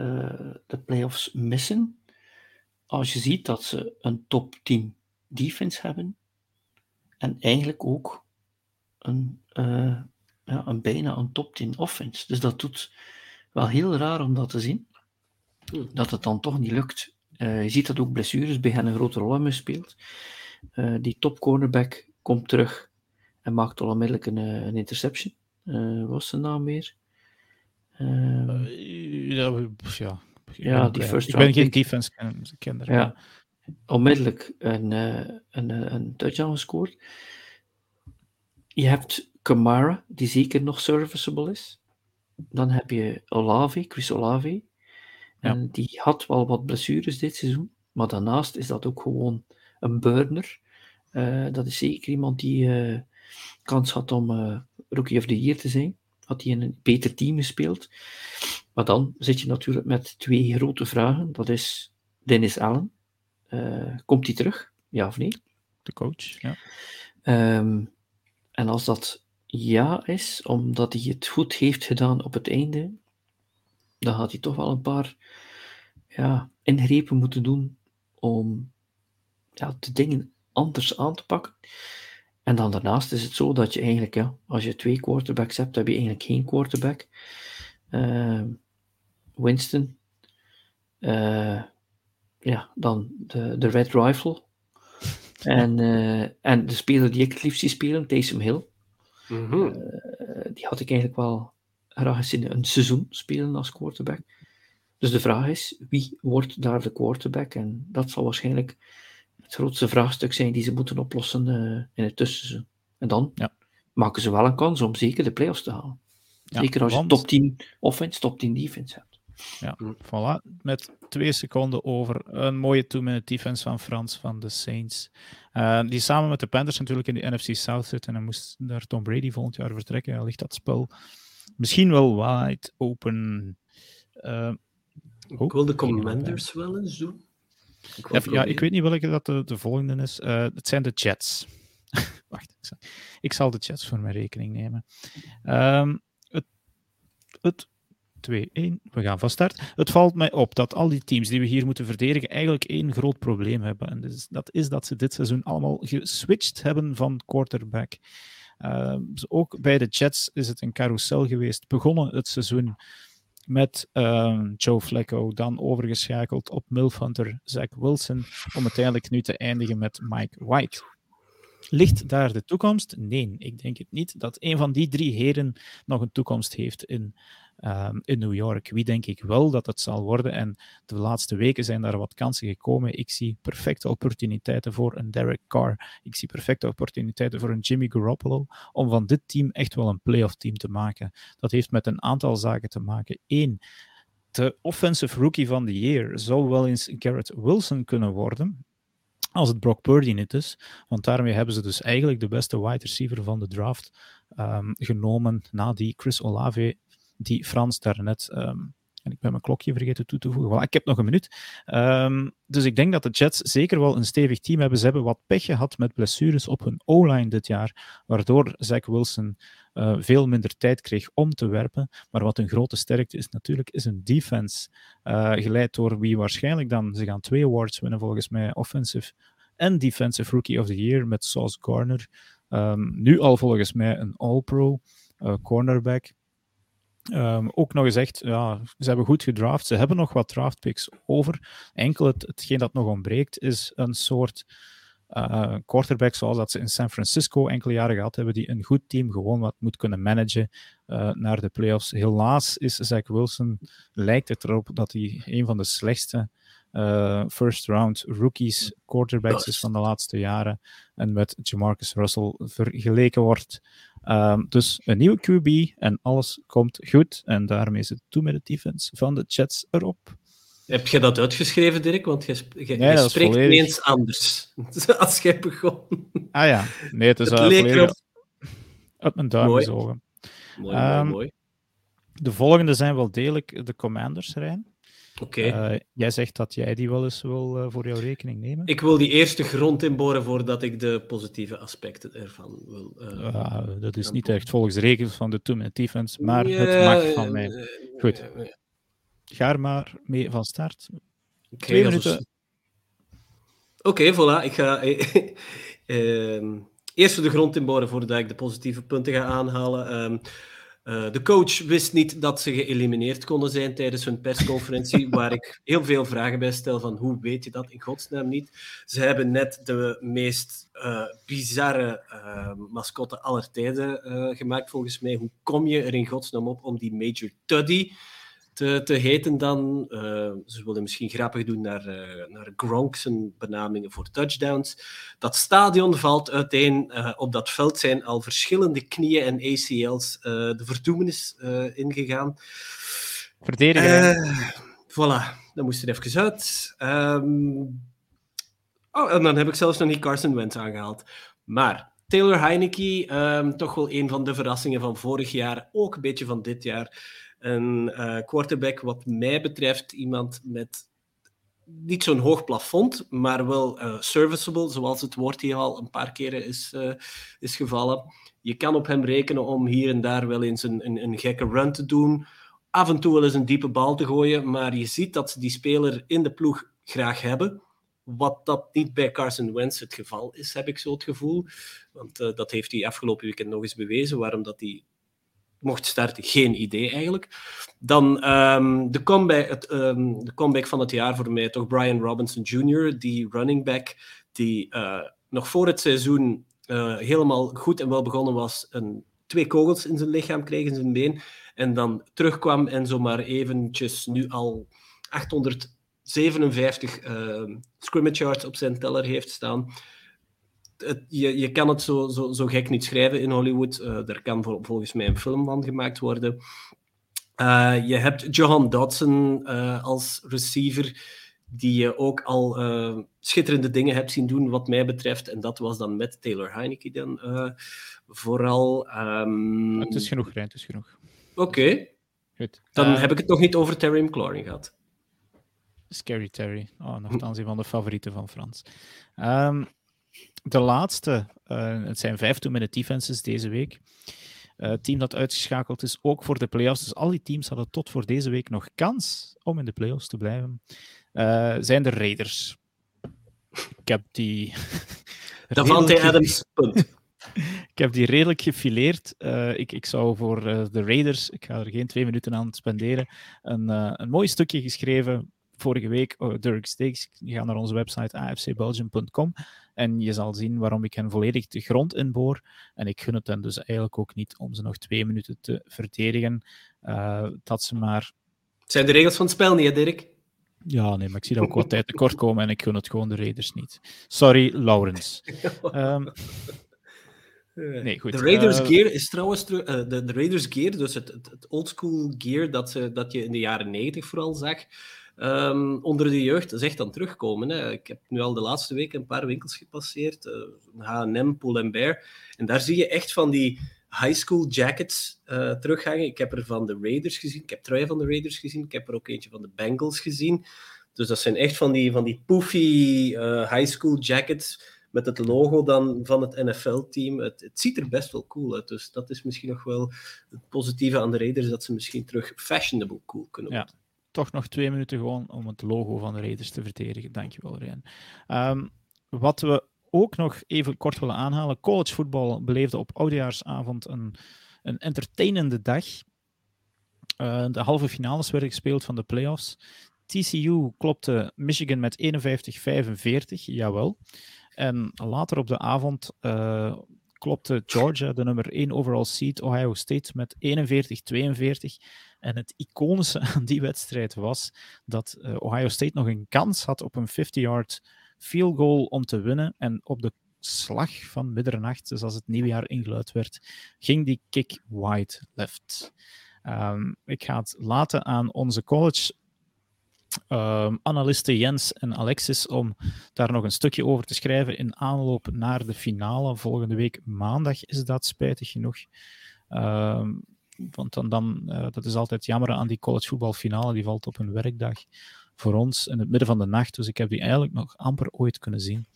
de playoffs missen. Als je ziet dat ze een top 10 defense hebben. En eigenlijk ook een, uh, ja, een bijna een top 10 offense. Dus dat doet wel heel raar om dat te zien. Hmm. Dat het dan toch niet lukt. Uh, je ziet dat ook blessures bij hen een grote rol hebben gespeeld. die top cornerback komt terug en maakt al onmiddellijk een, een interception. wat was zijn naam weer? Uh, ja, ja, ja die first Ik ben geen defense kender. Ja, onmiddellijk een, uh, een, eh, een touchdown gescoord. Je hebt Kamara, die zeker nog serviceable is. Dan heb je Olave, Chris Olave. En die had wel wat blessures dit seizoen. Maar daarnaast is dat ook gewoon een burner. Uh, dat is zeker iemand die uh, kans had om uh, Rookie of the Year te zijn had hij in een beter team gespeeld. Maar dan zit je natuurlijk met twee grote vragen. Dat is Dennis Allen. Uh, komt hij terug? Ja of nee? De coach, ja. Um, en als dat ja is, omdat hij het goed heeft gedaan op het einde, dan gaat hij toch wel een paar ja, ingrepen moeten doen om ja, de dingen anders aan te pakken. En dan daarnaast is het zo dat je eigenlijk, ja, als je twee quarterbacks hebt, heb je eigenlijk geen quarterback. Uh, Winston. Uh, ja, dan de, de Red Rifle. En, uh, en de speler die ik het liefst zie spelen, Taysom Hill. Mm -hmm. die had ik eigenlijk wel graag eens in een seizoen spelen als quarterback. Dus de vraag is, wie wordt daar de quarterback? En dat zal waarschijnlijk het grootste vraagstuk zijn die ze moeten oplossen in het tussenseizoen. En dan ja. maken ze wel een kans om zeker de playoffs te halen. Zeker als je top 10 offense, top 10 defense hebt. Ja, voilà. Met twee seconden over. Een mooie two-minute defense van Frans van de Saints. Uh, die samen met de Panthers natuurlijk in de NFC South zit. En dan moest daar Tom Brady volgend jaar vertrekken. Dan ligt dat spel misschien wel wide open. Uh, ik wil de Commanders wel eens doen. Ik ja, ik weet niet welke dat de, de volgende is. Uh, het zijn de Jets. Wacht, ik zal, ik zal, de Jets voor mijn rekening nemen. Um, het, het 2-1. We gaan van start. Het valt mij op dat al die teams die we hier moeten verdedigen eigenlijk één groot probleem hebben. En dus dat is dat ze dit seizoen allemaal geswitcht hebben van quarterback. Uh, ook bij de Jets is het een carousel geweest. Begonnen het seizoen met uh, Joe Flacco, dan overgeschakeld op Milf Hunter, Zach Wilson, om uiteindelijk nu te eindigen met Mike White. Ligt daar de toekomst? Nee, ik denk het niet dat een van die drie heren nog een toekomst heeft in Ehm, in New York. Wie denk ik wel dat het zal worden? En de laatste weken zijn daar wat kansen gekomen. Ik zie perfecte opportuniteiten voor een Derek Carr. Ik zie perfecte opportuniteiten voor een Jimmy Garoppolo om van dit team echt wel een playoff team te maken. Dat heeft met een aantal zaken te maken. Eén, de offensive rookie van the year zou wel eens Garrett Wilson kunnen worden. Als het Brock Purdy niet is. Want daarmee hebben ze dus eigenlijk de beste wide receiver van de draft um, genomen na die Chris Olave die Frans daarnet. Um, en ik ben mijn klokje vergeten toe te voegen. Voilà, ik heb nog een minuut. Um, dus ik denk dat de Jets zeker wel een stevig team hebben. Ze hebben wat pech gehad met blessures op hun O-line dit jaar, waardoor Zach Wilson uh, veel minder tijd kreeg om te werpen. Maar wat een grote sterkte is natuurlijk, is een defense. Uh, geleid door wie waarschijnlijk dan, ze gaan twee awards winnen volgens mij, offensive en defensive rookie of the year met Sauce Garner. Um, nu al volgens mij een all-pro uh, cornerback. Um, ook nog gezegd, ja, ze hebben goed gedraft. Ze hebben nog wat draftpicks over. Enkel het, hetgeen dat nog ontbreekt is een soort uh, quarterback zoals dat ze in San Francisco enkele jaren gehad hebben, die een goed team gewoon wat moet kunnen managen uh, naar de playoffs. Helaas is Zach Wilson, lijkt het erop dat hij een van de slechtste uh, first round rookies quarterbacks is van de laatste jaren en met Jamarcus Russell vergeleken wordt. Um, dus een nieuwe QB en alles komt goed. En daarmee is het toe met de defense van de Jets erop. Heb je dat uitgeschreven, Dirk? Want je, je, nee, je spreekt ineens anders als jij begon. Ah ja, nee, het is het volledig op mijn duim mooi. gezogen. Mooi, um, mooi, ehm, mooi. De volgende zijn wel degelijk de Commanders, Rijn. Oké. Okay. Uh, jij zegt dat jij die wel eens wil uh, voor jouw rekening nemen. Ik wil die eerste grond inboren voordat ik de positieve aspecten ervan wil. Uh, dat is niet echt volgens de regels van de two-minute defense, maar het mag van mij. Goed. Ga er maar mee van start. Twee minuten. Oké, okay, voilà. Ik ga ehm, eerst de grond inboren voordat ik de positieve punten ga aanhalen. Um, uh, de coach wist niet dat ze geëlimineerd konden zijn tijdens hun persconferentie, waar ik heel veel vragen bij stel van hoe weet je dat in godsnaam niet. Ze hebben net de meest uh, bizarre uh, mascotte aller tijden gemaakt, volgens mij. Hoe kom je er in godsnaam op om die Major Tuddy te, te heten dan. Uh, ze willen misschien grappig doen naar, uh, naar Gronk's benamingen voor touchdowns. Dat stadion valt uiteen. Uh, op dat veld zijn al verschillende knieën en ACL's de verdoemenis ingegaan. Verdedigen. voilà, dat moest er even uit. Um, oh, en dan heb ik zelfs nog niet Carson Wentz aangehaald. Maar Taylor Heineke, um, toch wel een van de verrassingen van vorig jaar, ook een beetje van dit jaar. Een uh, quarterback, wat mij betreft, iemand met niet zo'n hoog plafond, maar wel uh, serviceable, zoals het woord hier al een paar keren is, uh, is gevallen. Je kan op hem rekenen om hier en daar wel eens een, een, een, gekke run te doen. Af en toe wel eens een diepe bal te gooien, maar je ziet dat ze die speler in de ploeg graag hebben. Wat dat niet bij Carson Wentz het geval is, heb ik zo het gevoel. Want dat heeft hij afgelopen weekend nog eens bewezen, waarom dat hij mocht starten, geen idee eigenlijk. Dan um, de, comeback, het, um, de comeback van het jaar voor mij toch Brian Robinson Jr., die running back, die uh, nog voor het seizoen uh, helemaal goed en wel begonnen was, een, twee kogels in zijn lichaam kreeg, in zijn been, en dan terugkwam en zomaar eventjes nu al 800 57 scrimmage yards op zijn teller heeft staan. Het, je, je kan het zo, zo, zo gek niet schrijven in Hollywood. er kan volgens mij een film van gemaakt worden. je hebt Johan Dodson als receiver die je ook al schitterende dingen hebt zien doen, wat mij betreft. En dat was dan met Taylor Heineke dan vooral. Um... Het is genoeg, Rijn, het is genoeg. Oké. Okay. Goed. Dan heb ik het nog niet over Terry McLaurin gehad. Scary Terry. Oh, nogthans een van de favorieten van Frans. Um, de laatste. het zijn vijf two-minute defenses deze week. Uh, team dat uitgeschakeld is, ook voor de playoffs. Dus al die teams hadden tot voor deze week nog kans om in de playoffs te blijven. Uh, zijn de Raiders. Ik heb die. Davante Adams, punt. ik heb die redelijk gefileerd. Uh, ik, ik zou voor de Raiders, ik ga er geen twee minuten aan spenderen, een, een mooi stukje geschreven vorige week, oh, Dirk Stakes. Je gaat naar onze website afcbelgium.com en je zal zien waarom ik hen volledig de grond inboor. En ik gun het hen dus eigenlijk ook niet om ze nog twee minuten te verdedigen. dat ze maar... Het zijn de regels van het spel niet, hè, Dirk? Ja, nee, maar ik zie dat ook wat tijd tekort komen en ik gun het gewoon de Raiders niet. Sorry, Laurens. Um, nee, goed. De Raiders uh, gear is trouwens uh, de, de, Raiders gear, dus het, het, het oldschool gear dat, ze, dat je in de jaren 90 vooral zag, um, onder de jeugd, is echt aan terugkomen. Hè. Ik heb nu al de laatste week een paar winkels gepasseerd, uh, H&M, Pull Bear, en daar zie je echt van die high school jackets uh, terughangen. Ik heb er van de Raiders gezien. Ik heb truien van de Raiders gezien. Ik heb er ook eentje van de Bengals gezien. Dus dat zijn echt van die, van die poofy uh, high school jackets met het logo dan van het NFL-team. Het, het, ziet er best wel cool uit. Dus dat is misschien nog wel het positieve aan de Raiders, dat ze misschien terug fashionable cool kunnen worden. Ja, toch nog twee minuten gewoon om het logo van de Raiders te verdedigen. Dankjewel, Ryan. Um, wat we ook nog even kort willen aanhalen. Collegevoetbal beleefde op oudejaarsavond een, een entertainende dag. Uh, de halve finales werden gespeeld van de playoffs. TCU klopte Michigan met 51-45, jawel. En later op de avond uh, klopte Georgia, de nummer 1 overall seed, Ohio State met 41-42. En het iconische aan die wedstrijd was dat uh, Ohio State nog een kans had op een 50-yard field goal om te winnen. En op de slag van middernacht, dus als het nieuwjaar ingeluid werd, ging die kick wide left. Um, ik ga het laten aan onze college um, analisten Jens en Alexis om daar nog een stukje over te schrijven in aanloop naar de finale. Volgende week maandag is dat, spijtig genoeg. Um, want dan, dan uh, dat is altijd jammer aan die collegevoetbalfinale, die valt op een werkdag voor ons in het midden van de nacht. Dus ik heb die eigenlijk nog amper ooit kunnen zien.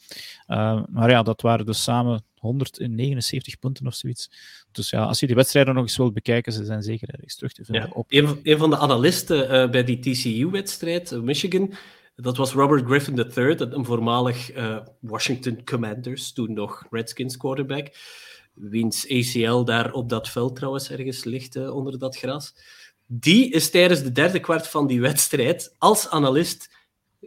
Uh, maar ja, dat waren dus samen 179 punten of zoiets. Dus ja, als je die wedstrijden nog eens wilt bekijken, ze zijn zeker ergens terug te vinden. Ja, op... een, een, van de analisten uh, bij die TCU-wedstrijd, uh, Michigan, dat was Robert Griffin III, een voormalig Washington Commanders, toen nog Redskins quarterback, wiens ACL daar op dat veld trouwens ergens ligt onder dat gras die is tijdens de derde kwart van die wedstrijd als analist.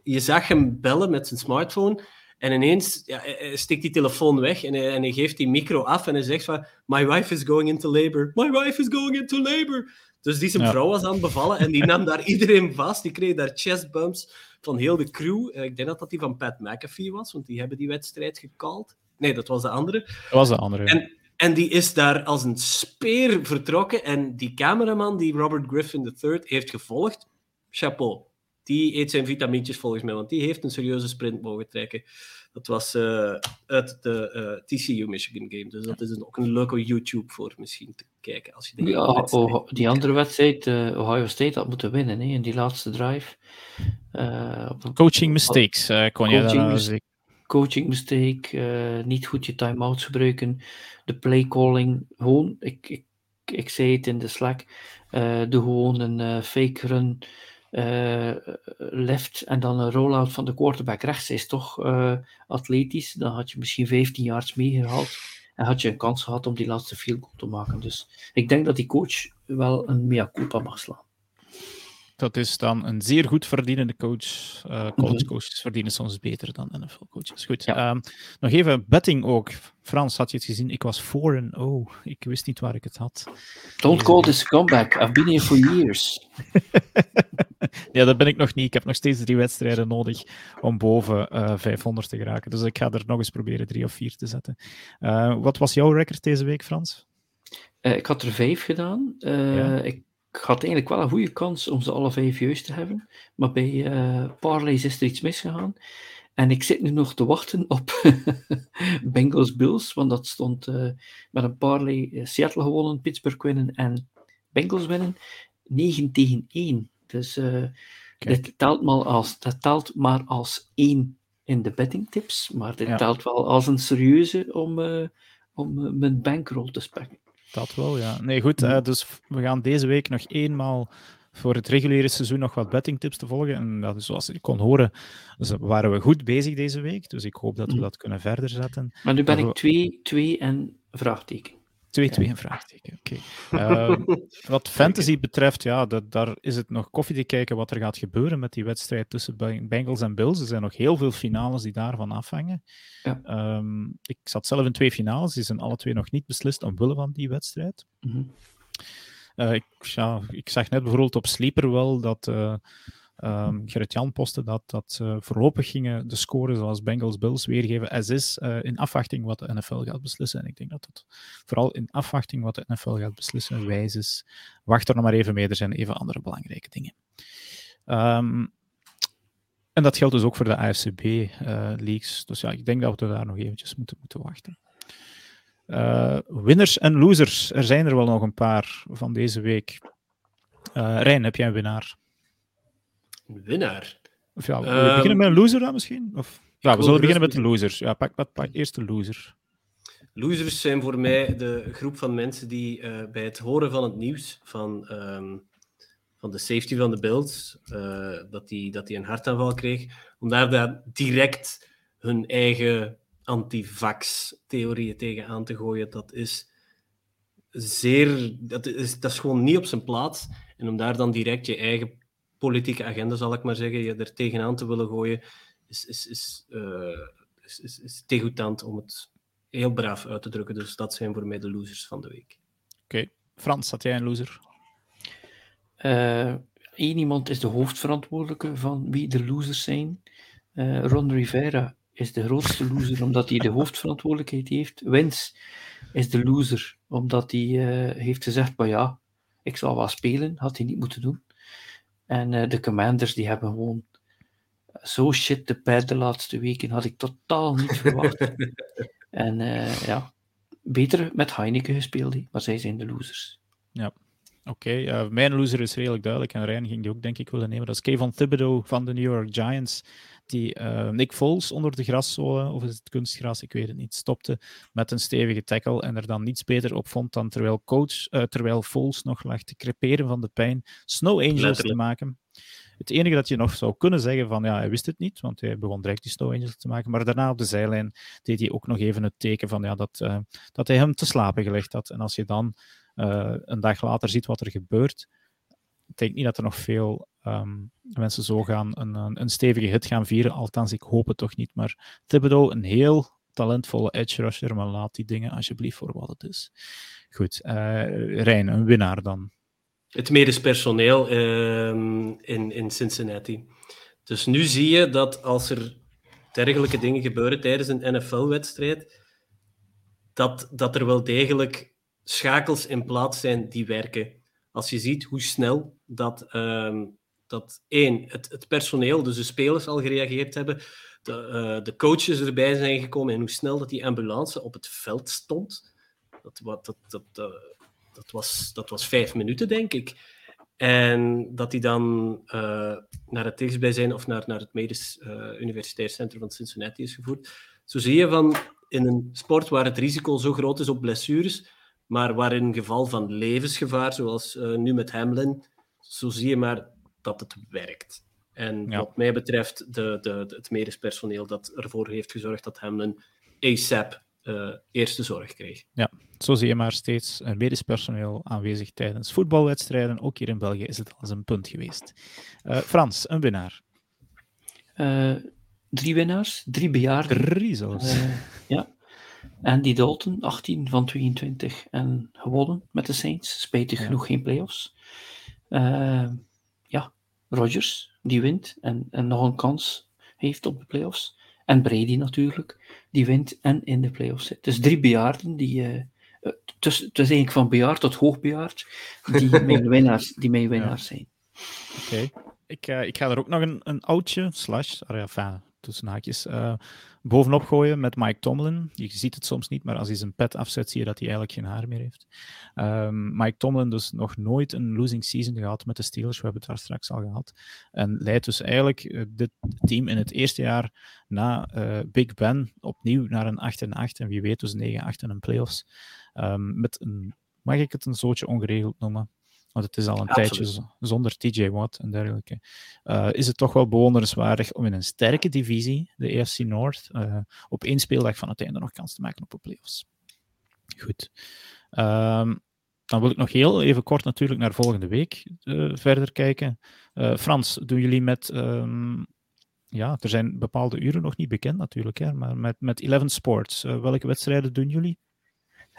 Je zag hem bellen met zijn smartphone. En ineens ja, stikt die telefoon weg en hij, en hij, geeft die micro af en hij zegt van My wife is going into labor. My wife is going into labor. Dus die zijn vrouw was aan het bevallen en die nam daar iedereen vast. Die kreeg daar chest bumps van heel de crew. Ik denk dat dat die van Pat McAfee was, want die hebben die wedstrijd gekald. Nee, dat was de andere. Dat was de andere. En en die is daar als een speer vertrokken. En die cameraman die Robert Griffin III heeft gevolgd, chapeau. Die eet zijn vitamintjes volgens mij, want die heeft een serieuze sprint mogen trekken. Dat was uh, uit de uh, eh, TCU Michigan game. Dus dat is een, ook een leuke YouTube voor misschien te kijken. Als je ja, oh, die andere wedstrijd, uh, Ohio State had moeten winnen hè, in die laatste drive. coaching mistakes, kon je daar coaching mistake, uh, niet goed je time-outs gebruiken, de play calling, gewoon, ik, ik, ik zei het in de Slack, uh, de gewoon een uh, fake run left en dan een rollout van de quarterback rechts is toch atletisch, dan had je misschien 15 yards meegehaald en had je een kans gehad om die laatste field goal te maken. Dus ik denk dat die coach wel een mea culpa mag slaan. Dat is dan een zeer goed verdienende coach. Uh, college coaches verdienen soms beter dan NFL-coaches. Goed. Ja. Um, nog even betting ook. Frans, had je het gezien? Ik was 4-0. Ik wist niet waar ik het had. Don't call this a comeback. I've been here for years. ja, dat ben ik nog niet. Ik heb nog steeds drie wedstrijden nodig om boven uh, eh, 500 te geraken. Dus ik ga er nog eens proberen drie of vier te zetten. Uh, wat was jouw record deze week, Frans? Uh, ik had er vijf gedaan. Ja. Ik had eigenlijk wel een goede kans om ze alle vijf juist te hebben. Maar bij Parlays is er iets misgegaan. En ik zit nu nog te wachten op Bengals Bills, want dat stond uh, met een parlay Seattle gewonnen, Pittsburgh winnen en Bengals winnen. 9 tegen 1. Dus uh, dit telt maar, als, dat telt maar als 1 in de bettingtips, maar dit telt wel als een serieuze om, uh, om mijn bankroll te spekken. Dat wel, ja. Nee, goed. dus we gaan deze week nog eenmaal voor het reguliere seizoen nog wat bettingtips te volgen. En dat, zoals ik kon horen, dus waren we goed bezig deze week. Dus ik hoop dat we mhm. dat kunnen verder zetten. Maar nu ben ik 2, 2 en vraagteken. 2, 2 en vraagteken, oké. Okay. Uh, wat fantasy betreft, ja, dat, daar is het nog koffie te kijken wat er gaat gebeuren met die wedstrijd tussen Bengals en Bills. Er zijn nog heel veel finales die daarvan afhangen. Ja. Um, ik zat zelf in twee finales, die zijn alle twee nog niet beslist omwille van die wedstrijd. Mm -hmm. Uh, ik, ja, ik zag net bijvoorbeeld op Sleeper wel dat uh, um, Gerrit-Jan postte dat, dat uh, voorlopig gingen de scores zoals Bengals-Bills weergeven as is in afwachting wat de NFL gaat beslissen. En ik denk dat dat vooral in afwachting wat de NFL gaat beslissen wijs is. Wacht er nog maar even mee, er zijn even andere belangrijke dingen. Um, en dat geldt dus ook voor de AFCB-leagues. dus ja, ik denk dat we daar nog eventjes moeten, moeten wachten. Uh, winners en losers. Er zijn er wel nog een paar van deze week. Rijn, heb jij een winnaar? Winnaar? Of ja, we um, beginnen met een loser dan misschien? Of, ja, we zullen beginnen met de losers. Ja, pak, pak, pak eerst de loser. Losers zijn voor mij de groep van mensen die uh, bij het horen van het nieuws van, um, van de safety van de Bills, dat hij dat die een hartaanval kreeg, om daar, daar direct hun eigen antivax-theorieën tegen aan te gooien, dat is zeer... Dat is, dat is gewoon niet op zijn plaats. En om daar dan direct je eigen politieke agenda, zal ik maar zeggen, je er tegenaan te willen gooien, is, is, is, uh, is, is, is degoutant om het heel braaf uit te drukken. Dus dat zijn voor mij de losers van de week. Oké. Frans, had jij een loser? Eén uh, iemand is de hoofdverantwoordelijke van wie de losers zijn. Uh, Ron Rivera is de grootste loser omdat hij de hoofdverantwoordelijkheid heeft. Wins is de loser omdat hij uh, heeft gezegd: maar ja, ik zal wel spelen, had hij niet moeten doen. En uh, de commanders die hebben gewoon zo shit de pad de laatste weken, had ik totaal niet verwacht. en uh, ja, beter met Heineken gespeeld, maar zij zijn de losers. Ja. Oké, okay, uh, mijn loser is redelijk duidelijk en Rijn ging die ook denk ik willen nemen. Dat is Kevin Thibodeau van de New York Giants die uh, Nick Foles onder de graszolen, of is het kunstgras, ik weet het niet, stopte met een stevige tackle en er dan niets beter op vond dan terwijl, coach, uh, terwijl Foles nog lag te creperen van de pijn, Snow Angels te maken. Het enige dat je nog zou kunnen zeggen van ja, hij wist het niet, want hij begon direct die Snow Angels te maken, maar daarna op de zijlijn deed hij ook nog even het teken van ja, dat, uh, dat hij hem te slapen gelegd had. En als je dan een dag later ziet wat er gebeurt, ik denk niet dat er nog veel um, mensen zo gaan een, een, stevige hit gaan vieren. Althans, ik hoop het toch niet. Maar Thibodeau, een heel talentvolle edge rusher, maar laat die dingen alsjeblieft voor wat het is. Goed, uh, Rijn, een winnaar dan. Het medisch personeel uh, in, in Cincinnati. Dus nu zie je dat als er dergelijke dingen gebeuren tijdens een NFL-wedstrijd, dat, dat er wel degelijk schakels in plaats zijn die werken. Als je ziet hoe snel dat um, dat één, het, het personeel, dus de spelers al gereageerd hebben, de, uh, de coaches erbij zijn gekomen en hoe snel dat die ambulance op het veld stond. Dat, wat, dat, dat, uh, dat, was, dat was vijf minuten, denk ik. En dat die dan uh, naar het dichtstbijzijn of naar, naar het Medisch Universitair Centrum van Cincinnati is gevoerd. Zo zie je van in een sport waar het risico zo groot is op blessures, maar waar in geval van levensgevaar, zoals nu met Hamlin, zo zie je maar dat het werkt. En wat mij betreft, de, de, het medisch personeel dat ervoor heeft gezorgd dat Hamlin ASAP uh, eerste zorg kreeg. Ja, zo zie je maar steeds een medisch personeel aanwezig tijdens voetbalwedstrijden. Ook hier in België is het al eens een punt geweest. Uh, Frans, een winnaar. Uh, drie winnaars, drie bejaarden. Drie zelfs. ja. Andy Dalton, 18 van 22 en gewonnen met de Saints. Spijtig genoeg geen playoffs. Rodgers, die wint en, en nog een kans heeft op de playoffs. En Brady natuurlijk, die wint en in de playoffs zit. Dus drie bejaarden die... Uh, het, is, het is eigenlijk van bejaard tot hoogbejaard, die mijn winnaars, die mijn winnaars zijn. Oké. Ik, uh, ik ga er ook nog een, een oudje, slash, enfin, tussen haakjes, uh, bovenop gooien met Mike Tomlin. Je ziet het soms niet, maar als hij zijn pet afzet, zie je dat hij eigenlijk geen haar meer heeft. Um, Mike Tomlin dus nog nooit een losing season gehad met de Steelers. We hebben het daar straks al gehad. En leidt dus eigenlijk uh, dit team in het eerste jaar na uh, Big Ben opnieuw naar een 8 en 8. En wie weet dus 9 8 en een playoffs. Um, met een, mag ik het een zootje ongeregeld noemen? Want het is al een tijdje zonder TJ Watt en dergelijke, uh, is het toch wel bewonderenswaardig om in een sterke divisie, de AFC North, uh, op één speeldag van het einde nog kans te maken op de playoffs. Goed. Um, dan wil ik nog heel even kort natuurlijk naar volgende week uh, verder kijken. Frans, doen jullie met... Um, ja, er zijn bepaalde uren nog niet bekend natuurlijk, hè, maar met, met 11 Sports, welke wedstrijden doen jullie?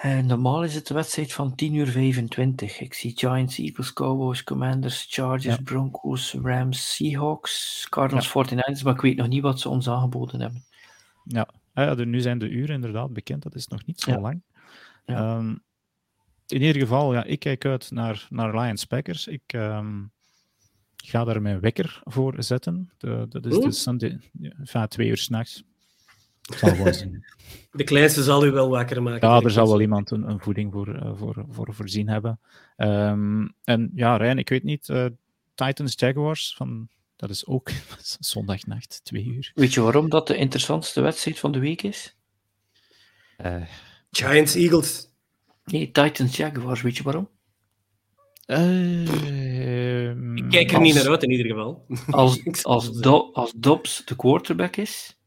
Uh, normaal is het de wedstrijd van 10 uur 25. Ik zie Giants, Eagles, Cowboys, Commanders, Chargers, ja. Broncos, Rams, Seahawks, Cardinals, ja. 49ers, maar ik weet nog niet wat ze ons aangeboden hebben. Ja, ah ja nu zijn de uren inderdaad bekend, dat is nog niet zo lang. Um, in ieder geval, ja, ik kijk uit naar, naar Lions Packers. Ik um, ga daar mijn wekker voor zetten. De, dat is de Sunday, enfin, twee uur s'nachts. De kleinste zal u wel wakker maken. Ja, er zal wel iemand een, een voeding voor, uh, voor, voor voorzien hebben. Um, en ja, Rijn, ik weet niet, uh, Titans Jaguars, van, dat is ook zondagnacht, twee uur. Weet je waarom dat de interessantste wedstrijd van de week is? Uh, Giants Eagles. Nee, Titans Jaguars, weet je waarom? Uh, ik kijk er als, niet naar uit in ieder geval. Als, als, Do als Dobbs de quarterback is,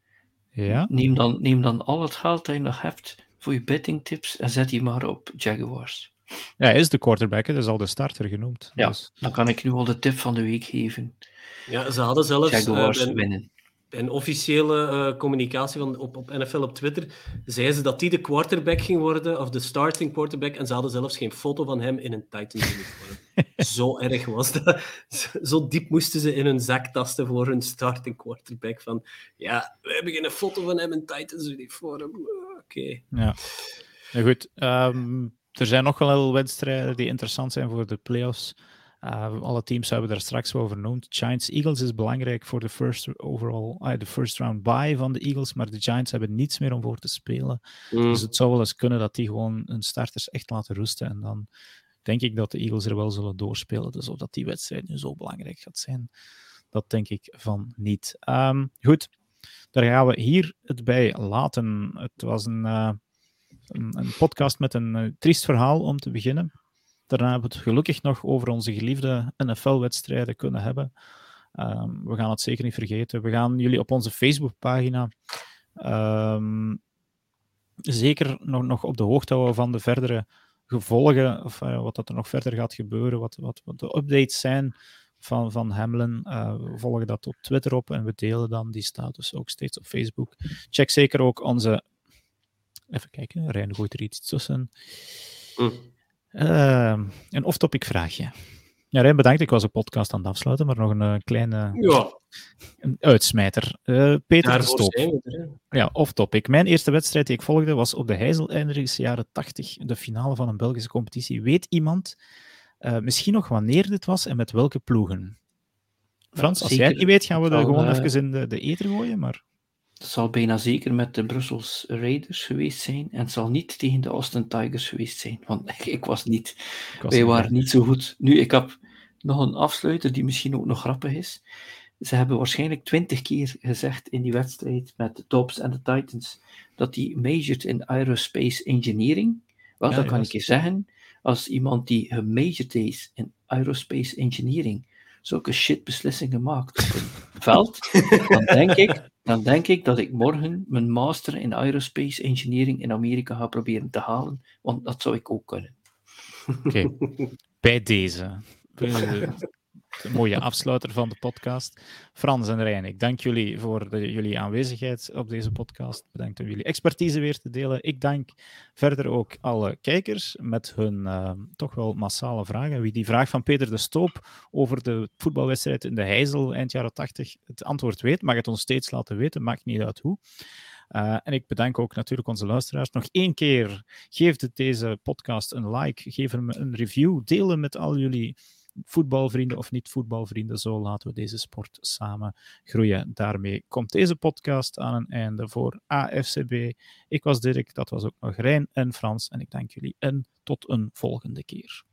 ja? Neem, dan, neem dan al het geld dat je nog hebt voor je betting tips en zet die maar op Jaguars. Ja, hij is de quarterback, dat is al de starter genoemd. Ja, dus. dan kan ik nu al de tip van de week geven. Ja, ze hadden zelfs Jaguars uh, winnen. Een officiële uh, communicatie van, op, op NFL op Twitter zeiden ze dat die de quarterback ging worden, of de starting quarterback, en ze hadden zelfs geen foto van hem in een Titans uniform. Zo erg was dat. Zo diep moesten ze in hun zak tasten voor hun starting quarterback. Van ja, we hebben geen foto van hem in Titans uniform. Oké. Okay. Ja. ja, goed. Um, er zijn nog wel wedstrijden die interessant zijn voor de playoffs. Uh, alle teams hebben daar straks wel vernoemd. Giants Eagles is belangrijk voor de first overall, uh, de first round bye van de Eagles, maar de Giants hebben niets meer om voor te spelen. Mm. Dus het zou wel eens kunnen dat die gewoon hun starters echt laten rusten en dan denk ik dat de Eagles er wel zullen doorspelen. Dus of dat die wedstrijd nu zo belangrijk gaat zijn, dat denk ik van niet. Um, goed, daar gaan we hier het bij laten. Het was een, uh, een, een, podcast met een uh, triest verhaal om te beginnen. Daarna hebben we het gelukkig nog over onze geliefde NFL-wedstrijden kunnen hebben. Um, we gaan het zeker niet vergeten. We gaan jullie op onze Facebookpagina um, zeker nog, nog op de hoogte houden van de verdere gevolgen, of uh, wat dat er nog verder gaat gebeuren, wat, wat, wat de updates zijn van, van Hamlin. Uh, we volgen dat op Twitter op en we delen dan die status ook steeds op Facebook. Check zeker ook onze. Even kijken, Rijn gooit er iets tussen. Mm. Uh, een off-topic vraagje. Ja, Rijn, bedankt. Ik was een podcast aan het afsluiten, maar nog een uh, kleine ja. een uitsmijter. Uh, Peter de Stop. Ja, off-topic. Mijn eerste wedstrijd die ik volgde was op de Heizel jaren 80, de finale van een Belgische competitie. Weet iemand uh, misschien nog wanneer dit was en met welke ploegen? Frans, ja, als jij het niet weet, gaan we er gewoon even in de, de eter gooien, maar... Het zal bijna zeker met de Brussels Raiders geweest zijn. En het zal niet tegen de Austin Tigers geweest zijn. Want ik was niet. Ik was wij waren niet zo goed. Nu, ik heb nog een afsluiter die misschien ook nog grappig is. Ze hebben waarschijnlijk twintig keer gezegd in die wedstrijd met de Dobbs en de Titans dat die majored in aerospace engineering. Wel, ja, dan kan ik je zeggen, als iemand die gemajored is in aerospace engineering zulke shit beslissingen maakt op een veld, dan denk ik dan denk ik dat ik morgen mijn master in aerospace engineering in Amerika ga proberen te halen, want dat zou ik ook kunnen. Oké, okay. bij deze. Een mooie afsluiter van de podcast. Frans en Rijn, ik dank jullie voor de, jullie aanwezigheid op deze podcast. Bedankt om jullie expertise weer te delen. Ik dank verder ook alle kijkers met hun uh, toch wel massale vragen. Wie die vraag van Peter de Stoop over de voetbalwedstrijd in de Heizel eind jaren 80 het antwoord weet, mag het ons steeds laten weten, maakt niet uit hoe. Uh, en ik bedank ook natuurlijk onze luisteraars. Nog één keer, geef deze podcast een like, geef hem een review, deel hem met al jullie voetbalvrienden of niet voetbalvrienden. Zo laten we deze sport samen groeien. Daarmee komt deze podcast aan een einde voor AFCB. Ik was Dirk, dat was ook nog Rijn en Frans. En ik dank jullie en tot een volgende keer.